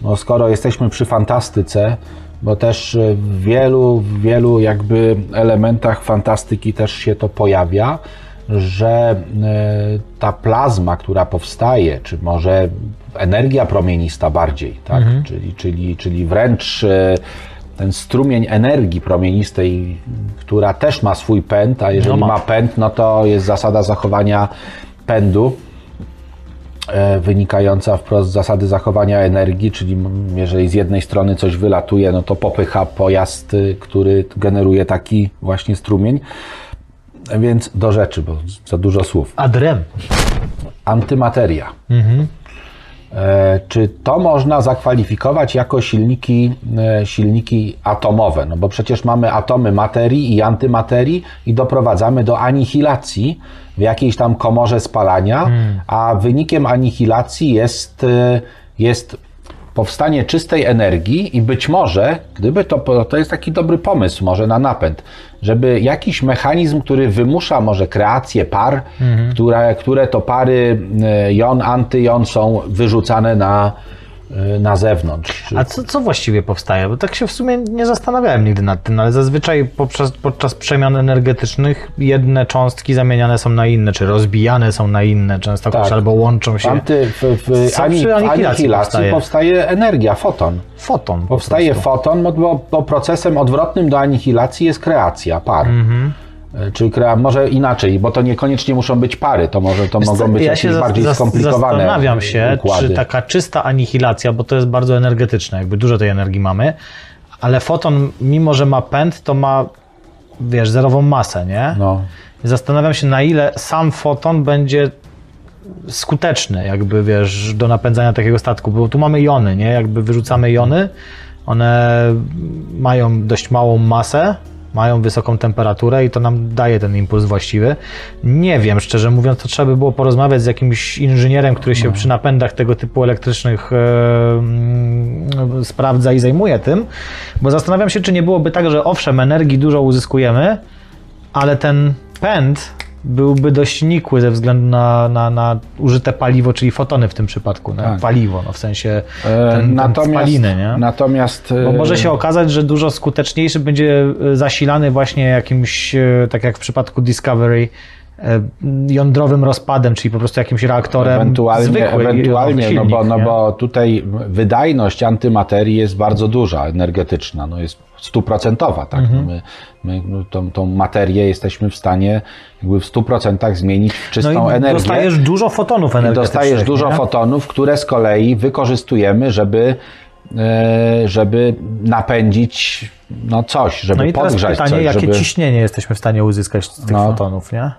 no skoro jesteśmy przy fantastyce, bo też y, w wielu, wielu jakby elementach fantastyki też się to pojawia, że y, ta plazma, która powstaje, czy może energia promienista bardziej, tak? czyli, czyli, czyli wręcz y, ten strumień energii promienistej, która też ma swój pęd, a jeżeli No ma. ma pęd, no to jest zasada zachowania pędu e, wynikająca wprost z zasady zachowania energii, czyli jeżeli z jednej strony coś wylatuje, no to popycha pojazd, y, który generuje taki właśnie strumień. Więc do rzeczy, bo za dużo słów. Adrem. Antymateria. E, Czy to można zakwalifikować jako silniki, e, silniki atomowe? No bo przecież mamy atomy materii i antymaterii i doprowadzamy do anihilacji w jakiejś tam komorze spalania, a wynikiem anihilacji jest, e, jest powstanie czystej energii i być może, gdyby to, to jest taki dobry pomysł może na napęd, żeby jakiś mechanizm, który wymusza może kreację par, które, które to pary e, jon, antyjon są wyrzucane na, na zewnątrz. A co, co właściwie powstaje? Bo tak się w sumie nie zastanawiałem nigdy nad tym, ale zazwyczaj poprzez, podczas przemian energetycznych jedne cząstki zamieniane są na inne, czy rozbijane są na inne częstokroć, Tak. albo łączą się. anty, w, w, Co ani, anihilacji powstaje? powstaje energia, foton. Foton. po Powstaje prostu. foton, bo, bo, bo procesem odwrotnym do anihilacji jest kreacja par. Mhm. E, Czyli może inaczej, bo to niekoniecznie muszą być pary, to może to Wiesz mogą być ja jakieś bardziej zas- skomplikowane Zastanawiam się, układy. czy taka czysta anihilacja, bo to jest bardzo energetyczne, jakby dużo tej energii mamy, ale foton, mimo że ma pęd, to ma, wiesz, zerową masę, nie? No. Zastanawiam się, na ile sam foton będzie skuteczny, jakby, wiesz, do napędzania takiego statku, bo tu mamy jony, nie? Jakby wyrzucamy jony, one mają dość małą masę, mają wysoką temperaturę i to nam daje ten impuls właściwy. Nie wiem, szczerze mówiąc, to trzeba by było porozmawiać z jakimś inżynierem, który się przy napędach tego typu elektrycznych e, mm, sprawdza i zajmuje tym, bo zastanawiam się, czy nie byłoby tak, że owszem, energii dużo uzyskujemy, ale ten pęd byłby dość nikły ze względu na, na, na użyte paliwo, czyli fotony w tym przypadku. Tak. Paliwo, no, w sensie E, ten, ten natomiast, spaliny, nie? natomiast Bo e, może się okazać, że dużo skuteczniejszy będzie e, zasilany właśnie jakimś, tak jak w przypadku Discovery, jądrowym rozpadem, czyli po prostu jakimś reaktorem Ewentualnie, zwykły, ewentualnie silnik, no, bo, no nie? bo tutaj wydajność antymaterii jest bardzo duża, energetyczna, no jest stuprocentowa, tak? Mhm. No my my no, tą, tą materię jesteśmy w stanie jakby w 100% zmienić w No czystą i energię. dostajesz dużo fotonów energetycznych. dostajesz dużo nie? fotonów, które z kolei wykorzystujemy, żeby, e, żeby napędzić no coś, żeby No i teraz podgrzać pytanie, coś, jakie żeby... ciśnienie jesteśmy w stanie uzyskać z tych No. fotonów, nie?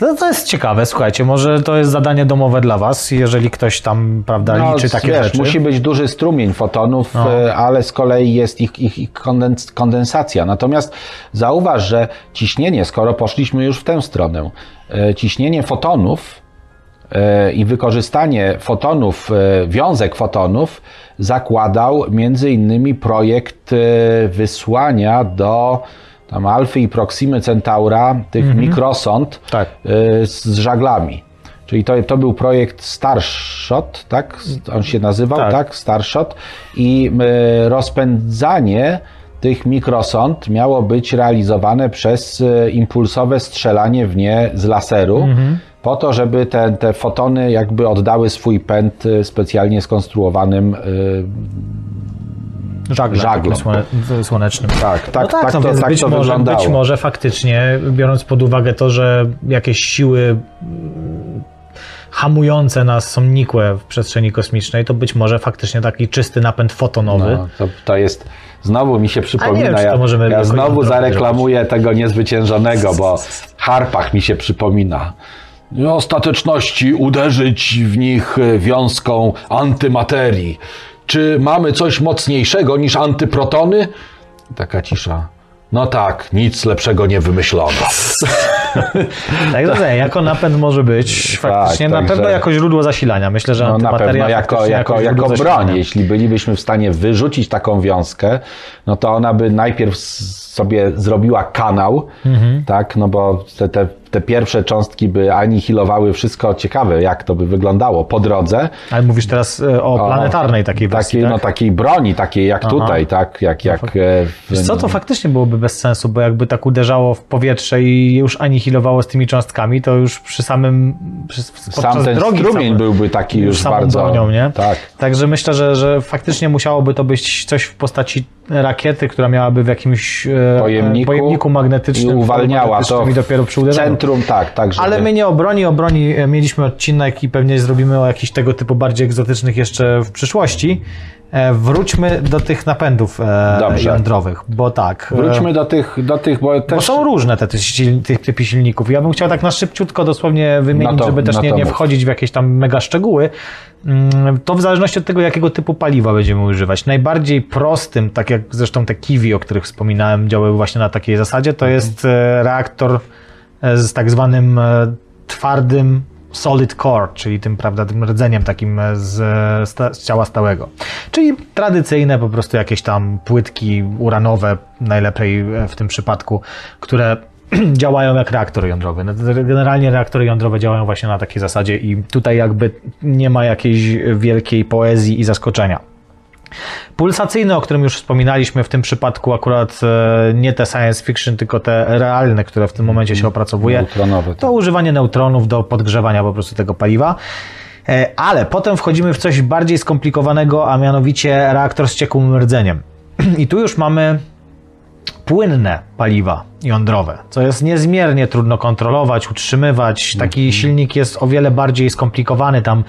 No to jest ciekawe, słuchajcie, może to jest zadanie domowe dla was, jeżeli ktoś tam, prawda, No, liczy takie wiesz, rzeczy. Musi być duży strumień fotonów, No. e, ale z kolei jest ich, ich, ich kondens, kondensacja. Natomiast zauważ, że ciśnienie, skoro poszliśmy już w tę stronę, e, ciśnienie fotonów e, i wykorzystanie fotonów, wiązek fotonów zakładał między innymi projekt wysłania do tam Alfy i Proximy Centaura tych mikrosond Tak. y, z żaglami. Czyli to, to był projekt Starshot, tak? On się nazywał, Tak. tak? Starshot. I y, rozpędzanie tych mikrosond miało być realizowane przez y, impulsowe strzelanie w nie z laseru, po to, żeby te, te fotony jakby oddały swój pęd specjalnie skonstruowanym żaglem. takim słone, słonecznym. Tak, tak, no tak, tak no to- tak być, to może, wyglądało. być może faktycznie, biorąc pod uwagę to, że jakieś siły mm, hamujące nas są nikłe w przestrzeni kosmicznej, to być może faktycznie taki czysty napęd fotonowy. No, to, to jest. Znowu mi się przypomina. wiem, ja ja znowu zareklamuję tego niezwyciężonego, bo Harpach mi się przypomina. Ostateczności uderzyć w nich wiązką antymaterii. Czy mamy coś mocniejszego niż antyprotony? Taka cisza. No tak, nic lepszego nie wymyślono. Tak, to nie, jako napęd może być faktycznie na także- pewno jako źródło zasilania. Myślę, że No na pewno jako, jako, jako zasilania. broń. Jeśli bylibyśmy w stanie wyrzucić taką wiązkę, no to ona by najpierw sobie zrobiła kanał, Mhm. tak, no bo te, te, te pierwsze cząstki by anihilowały wszystko ciekawe, jak to by wyglądało po drodze. Ale mówisz teraz e, o planetarnej takiej wersji, Takiej, tak? no, takiej broni, takiej jak tutaj, tak, jak, jak e, w, co, to faktycznie byłoby bez sensu, bo jakby tak uderzało w powietrze i już anihilowało z tymi cząstkami, to już przy samym przy, sam ten drogi strumień same- byłby taki już, samą bardzo... bronią, nie? Tak. Także myślę, że, że faktycznie musiałoby to być coś w postaci rakiety, która miałaby w jakimś e, Pojemniku, pojemniku I magnetycznym uwalniała to i dopiero przy uderzeniu. Centrum, tak, tak, żeby... Ale my nie o broni, o broni e, mieliśmy odcinek i pewnie zrobimy o jakichś tego typu bardziej egzotycznych jeszcze w przyszłości. E, Wróćmy do tych napędów e, Dobrze. jądrowych, bo tak. Wróćmy do tych, do tych, bo też... Bo są różne te, te tych typy silników. Ja bym chciał tak na szybciutko dosłownie wymienić, No to- żeby też no nie, nie wchodzić w jakieś tam mega szczegóły. Mm, To w zależności od tego, jakiego typu paliwa będziemy używać. Najbardziej prostym, tak jak zresztą te Kiwi, o których wspominałem, działały właśnie na takiej zasadzie, to jest e, reaktor z tak zwanym e, twardym solid core, czyli tym, prawda, tym rdzeniem takim e, z, e, z ciała stałego. Czyli tradycyjne po prostu jakieś tam płytki uranowe, najlepiej e, w tym przypadku, które działają jak reaktor jądrowy. No, Generalnie reaktory jądrowe działają właśnie na takiej zasadzie i tutaj jakby nie ma jakiejś wielkiej poezji i zaskoczenia. Pulsacyjne, o którym już wspominaliśmy, w tym przypadku akurat e, nie te science fiction, tylko te realne, które w tym momencie się opracowuje. Neutronowe, To używanie neutronów do podgrzewania po prostu tego paliwa. E, Ale potem wchodzimy w coś bardziej skomplikowanego, a mianowicie reaktor z ciekłym rdzeniem. I tu już mamy płynne paliwa jądrowe, co jest niezmiernie trudno kontrolować, utrzymywać. Taki silnik jest o wiele bardziej skomplikowany. Tam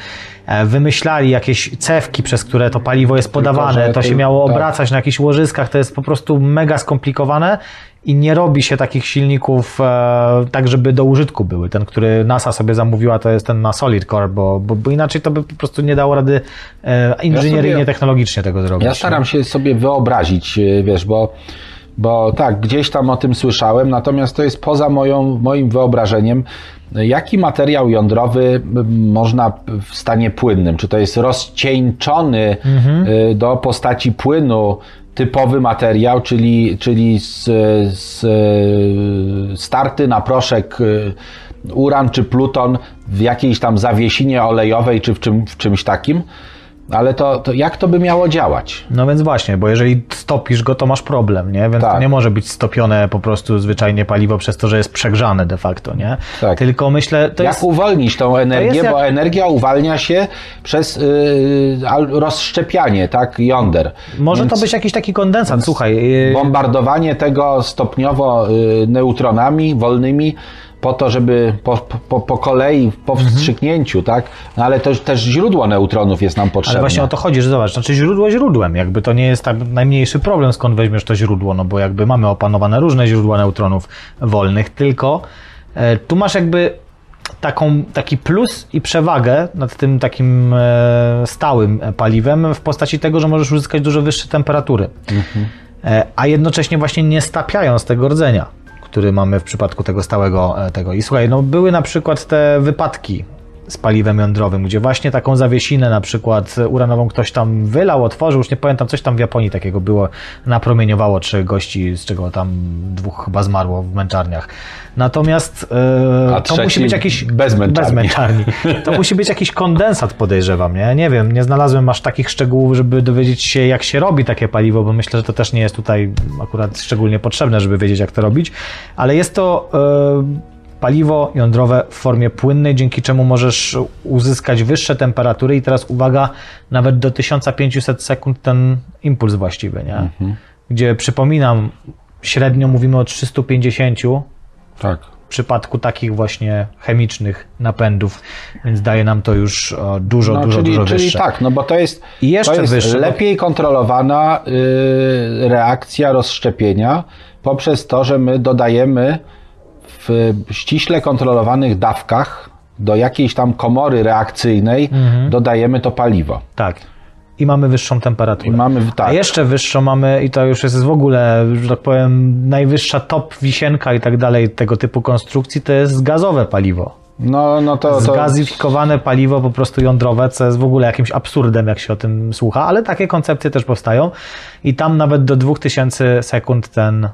e, wymyślali jakieś cewki, przez które to paliwo jest podawane. To się miało tak. obracać na jakichś łożyskach. To jest po prostu mega skomplikowane i nie robi się takich silników e, tak, żeby do użytku były. Ten, który NASA sobie zamówiła, to jest ten na Solid Core, bo, bo, bo inaczej to by po prostu nie dało rady e, inżynieryjnie, sobie- technologicznie tego zrobić. Ja staram się sobie wyobrazić, wiesz, bo, bo tak, gdzieś tam o tym słyszałem, natomiast to jest poza moją, moim wyobrażeniem. Jaki materiał jądrowy można w stanie płynnym? Czy to jest rozcieńczony yy, do postaci płynu typowy materiał, czyli, czyli z, z, yy, starty na proszek yy, uran czy pluton w jakiejś tam zawiesinie olejowej czy w, czym, w czymś takim? Ale to, to jak to by miało działać? No więc właśnie, bo jeżeli stopisz go, to masz problem, nie? Więc Tak. to nie może być stopione po prostu zwyczajnie paliwo przez to, że jest przegrzane de facto, nie? Tak. Tylko myślę, to jak jest... uwolnić tą energię, jest jak- bo energia uwalnia się przez yy, rozszczepianie tak, jąder. Może Więc to być jakiś taki kondensat, słuchaj. yy, Bombardowanie tego stopniowo yy, neutronami wolnymi po to, żeby po, po, po kolei, po wstrzyknięciu, tak? No ale to, też źródło neutronów jest nam potrzebne. Ale właśnie o to chodzi, że zobacz, znaczy źródło źródłem, jakby to nie jest tak najmniejszy problem, skąd weźmiesz to źródło, no bo jakby mamy opanowane różne źródła neutronów wolnych, tylko e, tu masz jakby taką, taki plus i przewagę nad tym takim e, stałym paliwem w postaci tego, że możesz uzyskać dużo wyższe temperatury, e, a jednocześnie właśnie nie stapiając tego rdzenia, który mamy w przypadku tego stałego e, tego. I słuchaj, no były na przykład te wypadki z paliwem jądrowym, gdzie właśnie taką zawiesinę na przykład uranową ktoś tam wylał, otworzył, już nie pamiętam, coś tam w Japonii takiego było, napromieniowało trzech gości, z czego tam dwóch chyba zmarło w męczarniach. Natomiast A to musi być jakiś... bez męczarni. męczarni. To musi być jakiś kondensat, podejrzewam, nie? Nie wiem, nie znalazłem aż takich szczegółów, żeby dowiedzieć się, jak się robi takie paliwo, bo myślę, że to też nie jest tutaj akurat szczególnie potrzebne, żeby wiedzieć, jak to robić, ale jest to... E, paliwo jądrowe w formie płynnej, dzięki czemu możesz uzyskać wyższe temperatury i teraz uwaga, nawet do 1500 sekund ten impuls właściwy, nie? Gdzie przypominam, średnio mówimy o 350 Tak. w przypadku takich właśnie chemicznych napędów, więc daje nam to już dużo, No, dużo, czyli, dużo czyli wyższe. tak, no bo to jest, I jeszcze to jest wyższe, bo- lepiej kontrolowana y, reakcja rozszczepienia poprzez to, że my dodajemy w ściśle kontrolowanych dawkach do jakiejś tam komory reakcyjnej Mhm. dodajemy to paliwo. Tak. I mamy wyższą temperaturę. I mamy, tak. A jeszcze wyższą mamy, i to już jest w ogóle, że tak powiem, najwyższa top wisienka i tak dalej tego typu konstrukcji, to jest gazowe paliwo. No, no to, to Zgazyfikowane paliwo po prostu jądrowe, co jest w ogóle jakimś absurdem, jak się o tym słucha, ale takie koncepcje też powstają i tam nawet do 2000 sekund ten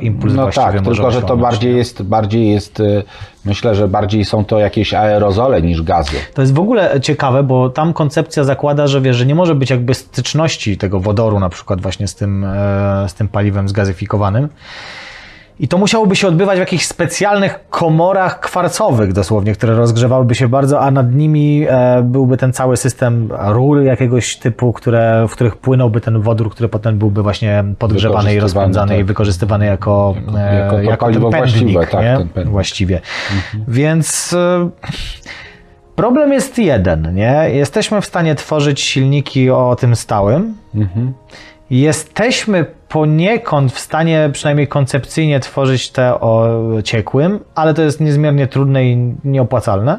impuls no właściwie tak, tylko że to bardziej jest, bardziej jest, y, myślę, że bardziej są to jakieś aerozole niż gazy. To jest w ogóle ciekawe, bo tam koncepcja zakłada, że wiesz, że nie może być jakby styczności tego wodoru na przykład właśnie z tym, e, z tym paliwem zgazyfikowanym. I to musiałoby się odbywać w jakichś specjalnych komorach kwarcowych dosłownie, które rozgrzewałyby się bardzo, a nad nimi e, byłby ten cały system rur jakiegoś typu, które, w których płynąłby ten wodór, który potem byłby właśnie podgrzewany i rozpędzany i tak. wykorzystywany jako, e, jako to jako paliwo ten właściwe, pędnik, tak, ten pędnik. Właściwie. Więc e, problem jest jeden, nie? Jesteśmy w stanie tworzyć silniki o tym stałym. Jesteśmy poniekąd w stanie, przynajmniej koncepcyjnie, tworzyć te o ciekłym, ale to jest niezmiernie trudne i nieopłacalne.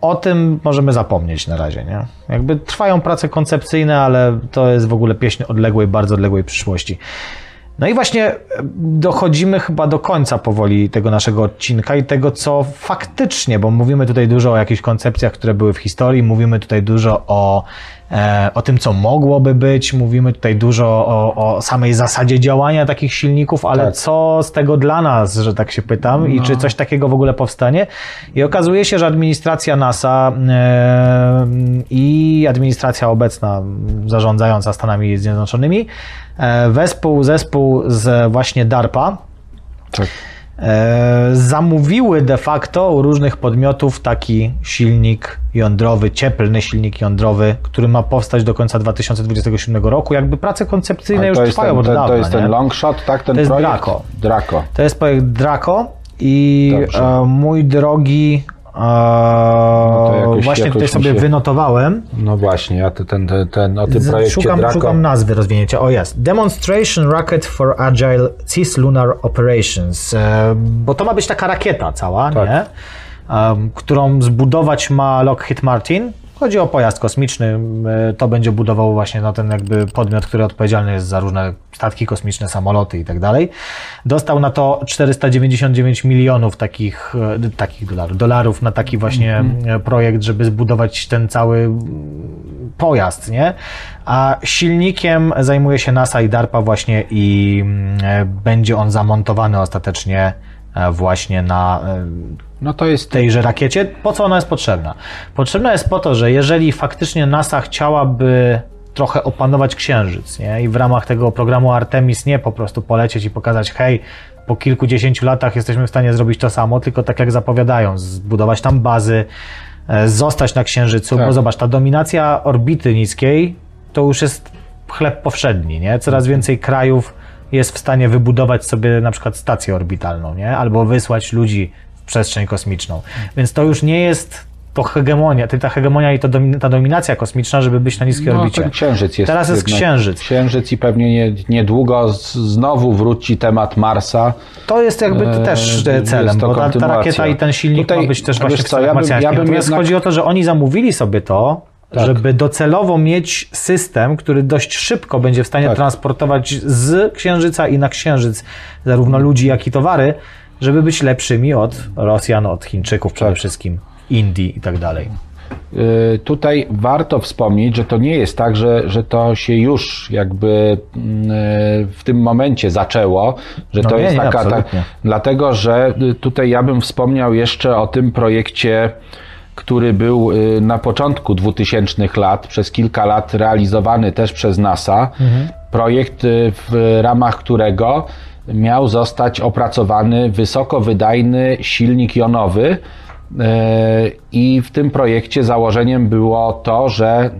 O tym możemy zapomnieć na razie, nie? Jakby trwają prace koncepcyjne, ale to jest w ogóle pieśń odległej, bardzo odległej przyszłości. No i właśnie e, dochodzimy chyba do końca powoli tego naszego odcinka i tego, co faktycznie, bo mówimy tutaj dużo o jakichś koncepcjach, które były w historii, mówimy tutaj dużo o, o tym, co mogłoby być, mówimy tutaj dużo o, o samej zasadzie działania takich silników, ale Tak. co z tego dla nas, że tak się pytam, i czy coś takiego w ogóle powstanie? I okazuje się, że administracja NASA e, i administracja obecna zarządzająca Stanami Zjednoczonymi e, wespół zespół z właśnie DARPA Tak. E, zamówiły de facto u różnych podmiotów taki silnik jądrowy, cieplny silnik jądrowy, który ma powstać do końca 2027 roku. Jakby prace koncepcyjne już jest trwają ten, od dawna. to jest nie? ten long shot, tak? Ten To jest projekt? Draco. Draco. To jest projekt Draco i Dobrze. e, mój drogi No jakoś- właśnie jakoś tutaj sobie się- wynotowałem. No właśnie, ja te- ten, ten, ten, o tym projekcie Szukam, Draco... szukam nazwy rozwinięcia. O jest. Demonstration Rocket for Agile Cislunar Operations. E, bo to ma być taka rakieta cała, Tak. nie? Em, którą zbudować ma Lockheed Martin. Chodzi o pojazd kosmiczny. e, To będzie budował właśnie no, ten jakby podmiot, który odpowiedzialny jest za różne statki kosmiczne, samoloty i tak dalej. Dostał na to 499 milionów takich, e, takich dolarów, dolarów na taki właśnie e, projekt, żeby zbudować ten cały pojazd, nie? A silnikiem zajmuje się NASA i DARPA właśnie i mm, będzie on zamontowany ostatecznie właśnie na e, No to jest... tejże rakiecie. Po co ona jest potrzebna? Potrzebna jest po to, że jeżeli faktycznie NASA chciałaby trochę opanować Księżyc nie? i w ramach tego programu Artemis nie po prostu polecieć i pokazać, hej, po kilkudziesięciu latach jesteśmy w stanie zrobić to samo, tylko tak jak zapowiadają, zbudować tam bazy, e, zostać na Księżycu, Tak. bo zobacz, ta dominacja orbity niskiej to już jest chleb powszedni, nie? Coraz więcej krajów jest w stanie wybudować sobie na przykład stację orbitalną, nie? Albo wysłać ludzi w przestrzeń kosmiczną. Więc to już nie jest to hegemonia, ta hegemonia i ta dominacja kosmiczna, żeby być na niskiej No, orbicie. księżyc jest. Teraz jest księżyc. Księżyc i pewnie nie, niedługo znowu wróci temat Marsa. To jest jakby Eee, też e, celem, bo ta, ta rakieta i ten silnik Tutaj, ma być też właśnie co, ja bym- ja bym Natomiast jednak- chodzi o to, że oni zamówili sobie to, Tak. żeby docelowo mieć system, który dość szybko będzie w stanie Tak. transportować z Księżyca i na Księżyc zarówno ludzi, jak i towary, żeby być lepszymi od Rosjan, od Chińczyków przede Tak. wszystkim, Indii i tak dalej. Y, Tutaj warto wspomnieć, że to nie jest tak, że, że to się już jakby mm, y, w tym momencie zaczęło, że No to nie, jest nie, taka. Tak, absolutnie. dlatego, że y, tutaj ja bym wspomniał jeszcze o tym projekcie, który był y, na początku 2000 lat, przez kilka lat realizowany też przez NASA. Projekt, y, w ramach którego miał zostać opracowany wysokowydajny silnik jonowy. E, I w tym projekcie założeniem było to, że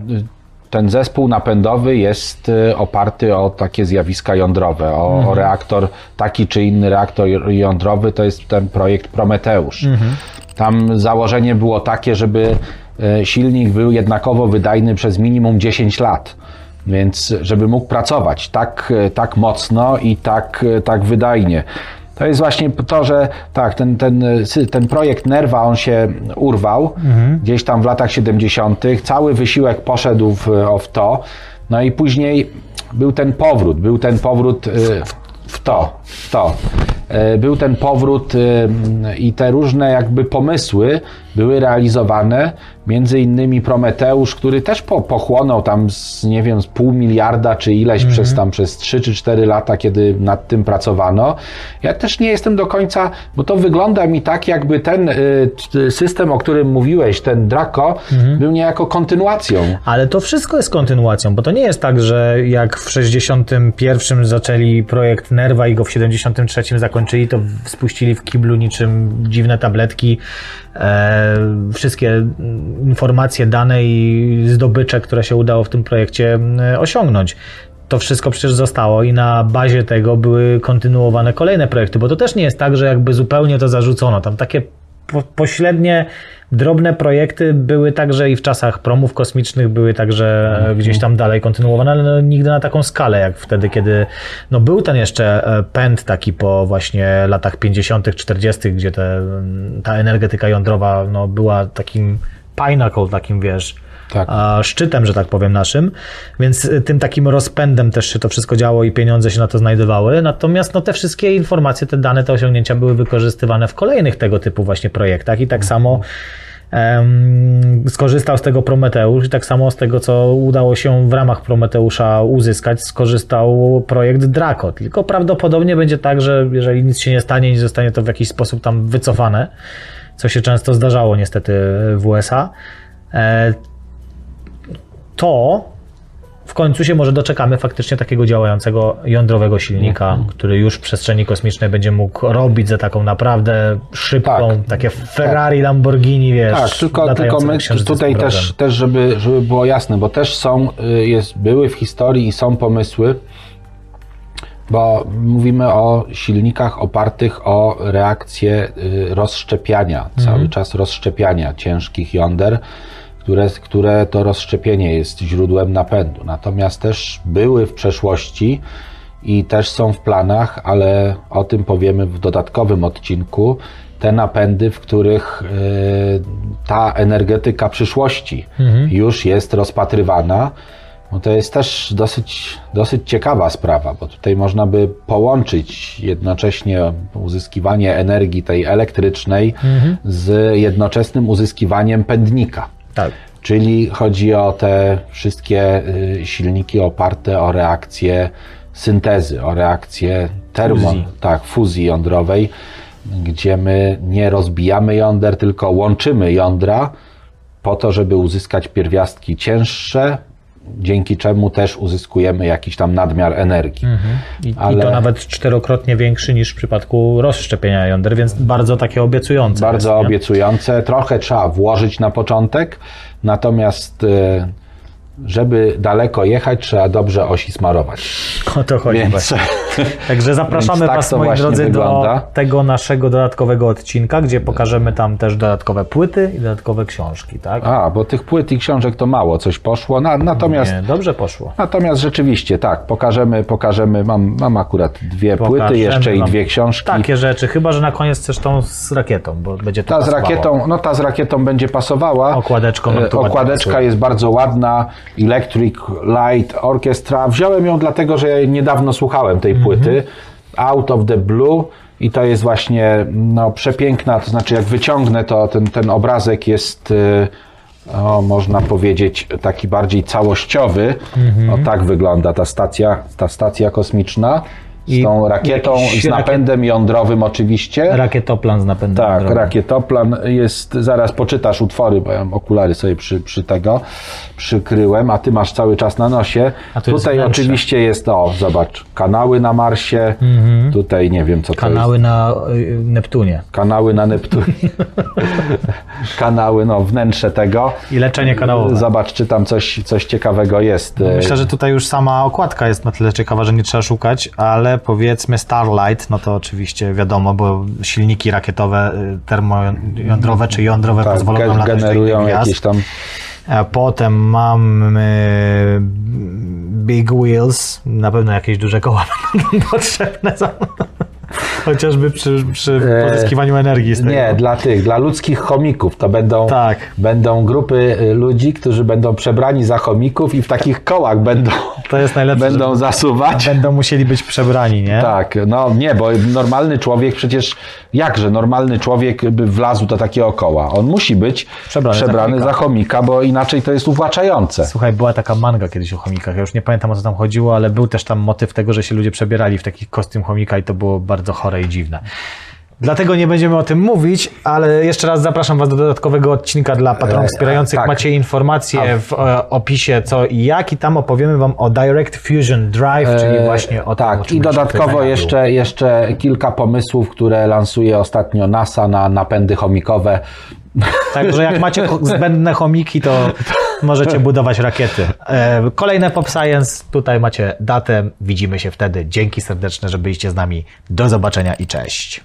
ten zespół napędowy jest oparty o takie zjawiska jądrowe, o, o reaktor, taki czy inny reaktor jądrowy, to jest ten projekt Prometeusz. Tam założenie było takie, żeby e, silnik był jednakowo wydajny przez minimum 10 lat. Więc żeby mógł pracować tak, e, tak mocno i tak, e, tak wydajnie. To jest właśnie to, że tak, ten, ten, ten projekt Nerwa, on się urwał gdzieś tam w latach 70. Cały wysiłek poszedł w, w to. No i później był ten powrót, był ten powrót w, to, w to. E, Był ten powrót e, i te różne jakby pomysły były realizowane, między innymi Prometeusz, który też po, pochłonął tam z, nie wiem, z pół miliarda czy ileś przez tam przez 3 czy 4 lata, kiedy nad tym pracowano. Ja też nie jestem do końca, bo to wygląda mi tak, jakby ten y, system, o którym mówiłeś, ten Draco, był niejako kontynuacją. Ale to wszystko jest kontynuacją, bo to nie jest tak, że jak w 61 zaczęli projekt Nerwa i go w 73 zakończyli, to spuścili w kiblu niczym dziwne tabletki wszystkie mm, informacje, dane i zdobycze, które się udało w tym projekcie e, osiągnąć. To wszystko przecież zostało i na bazie tego były kontynuowane kolejne projekty, bo to też nie jest tak, że jakby zupełnie to zarzucono. Tam takie po, pośrednie, drobne projekty były także i w czasach promów kosmicznych, były także e, gdzieś tam dalej kontynuowane, ale no, nigdy na taką skalę, jak wtedy, kiedy no, był ten jeszcze e, pęd taki po właśnie latach 50., 40., gdzie te, ta energetyka jądrowa no, była takim pinnacle, takim wiesz, Tak. a szczytem, że tak powiem, naszym, więc y, tym takim rozpędem też się to wszystko działo i pieniądze się na to znajdowały. Natomiast no, te wszystkie informacje, te dane, te osiągnięcia były wykorzystywane w kolejnych tego typu właśnie projektach i tak samo em, skorzystał z tego Prometeusz i tak samo z tego, co udało się w ramach Prometeusza uzyskać, skorzystał projekt Draco. Tylko prawdopodobnie będzie tak, że jeżeli nic się nie stanie, nie zostanie to w jakiś sposób tam wycofane, co się często zdarzało niestety w USA, e, to w końcu się może doczekamy faktycznie takiego działającego jądrowego silnika, Mhm. który już w przestrzeni kosmicznej będzie mógł robić za taką naprawdę szybką, Tak. takie Ferrari, Lamborghini, wiesz. Tak, tylko, tylko my tutaj też, też żeby, żeby było jasne, bo też są, y, jest, były w historii i są pomysły, bo mówimy o silnikach opartych o reakcję y, rozszczepiania, cały czas rozszczepiania ciężkich jąder, które, które to rozszczepienie jest źródłem napędu. Natomiast też były w przeszłości i też są w planach, ale o tym powiemy w dodatkowym odcinku, te napędy, w których y, ta energetyka przyszłości już jest rozpatrywana. No to jest też dosyć, dosyć ciekawa sprawa, bo tutaj można by połączyć jednocześnie uzyskiwanie energii tej elektrycznej z jednoczesnym uzyskiwaniem pędnika. Tak. Czyli chodzi o te wszystkie y, silniki oparte o reakcję syntezy, o reakcję termo, Fuzji. tak, fuzji jądrowej, gdzie my nie rozbijamy jąder, tylko łączymy jądra po to, żeby uzyskać pierwiastki cięższe, dzięki czemu też uzyskujemy jakiś tam nadmiar energii. I, I Ale- to nawet czterokrotnie większy niż w przypadku rozszczepienia jąder, więc bardzo takie obiecujące. Bardzo jest, obiecujące. Trochę trzeba włożyć na początek, natomiast e, żeby daleko jechać, trzeba dobrze osi smarować. O to chodzi Więc, właśnie. Także zapraszamy tak Was, moi drodzy, wygląda. do tego naszego dodatkowego odcinka, gdzie pokażemy tam też dodatkowe płyty i dodatkowe książki, tak? a, bo tych płyt i książek to mało coś poszło. Na, natomiast Nie, dobrze poszło. Natomiast rzeczywiście, tak, pokażemy, pokażemy, mam, mam akurat dwie płyty Pokażemy jeszcze i dwie książki. Takie rzeczy, chyba że na koniec też tą z rakietą, bo będzie to Ta z pasowało. rakietą, no ta z rakietą będzie pasowała. Okładeczką E, Okładeczka jest bardzo ładna. Electric Light Orchestra. Wziąłem ją dlatego, że niedawno słuchałem tej płyty. Out of the Blue. I to jest właśnie no, przepiękna, to znaczy jak wyciągnę to, ten, ten obrazek jest, e, o, można powiedzieć, taki bardziej całościowy. O tak wygląda ta stacja, ta stacja kosmiczna. Z tą rakietą, z napędem jądrowym oczywiście. Rakietoplan z napędem Tak, jądrowym. rakietoplan jest, zaraz poczytasz utwory, bo ja mam okulary sobie przy, przy tego przykryłem, a ty masz cały czas na nosie. Jest Tutaj wnętrze. oczywiście jest, o zobacz, kanały na Marsie, tutaj nie wiem co to jest. Mhm. Kanały na y, Neptunie. Kanały na Neptunie. Kanały, no wnętrze tego. I leczenie kanałowe. Zobacz, czy tam coś, coś ciekawego jest. Myślę, że tutaj już sama okładka jest na tyle ciekawa, że nie trzeba szukać, ale powiedzmy Starlight, no to oczywiście wiadomo, bo silniki rakietowe y, termojądrowe czy jądrowe tak, pozwolą ge- nam latać do generują gwiazd. jakieś tam Potem mamy Big Wheels, na pewno jakieś duże koła będą potrzebne. są. Chociażby przy, przy E, pozyskiwaniu energii z tego. Nie, dla tych, dla ludzkich chomików. To będą, Tak. będą grupy y, ludzi, którzy będą przebrani za chomików i w takich kołach będą, To jest najlepsze. będą zasuwać. będą musieli być przebrani, nie? Tak, no nie, bo normalny człowiek przecież, jakże normalny człowiek by wlazł do takiego koła? On musi być Przebrany przebrany, za za, chomika. bo inaczej to jest uwłaczające. Słuchaj, była taka manga kiedyś o chomikach. Ja już nie pamiętam o co tam chodziło, ale był też tam motyw tego, że się ludzie przebierali w taki kostium chomika i to było bardzo chore i dziwne. Dlatego nie będziemy o tym mówić, ale jeszcze raz zapraszam Was do dodatkowego odcinka dla patronów E, wspierających. tak. Macie informacje w e, opisie co i jak i tam opowiemy Wam o Direct Fusion Drive, czyli właśnie o tym, o Tak, i dodatkowo jeszcze, jeszcze kilka pomysłów, które lansuje ostatnio NASA na napędy chomikowe. Także jak macie zbędne chomiki, to możecie budować rakiety. E, Kolejne Pop Science, tutaj macie datę, widzimy się wtedy. Dzięki serdeczne, że byliście z nami. Do zobaczenia i cześć.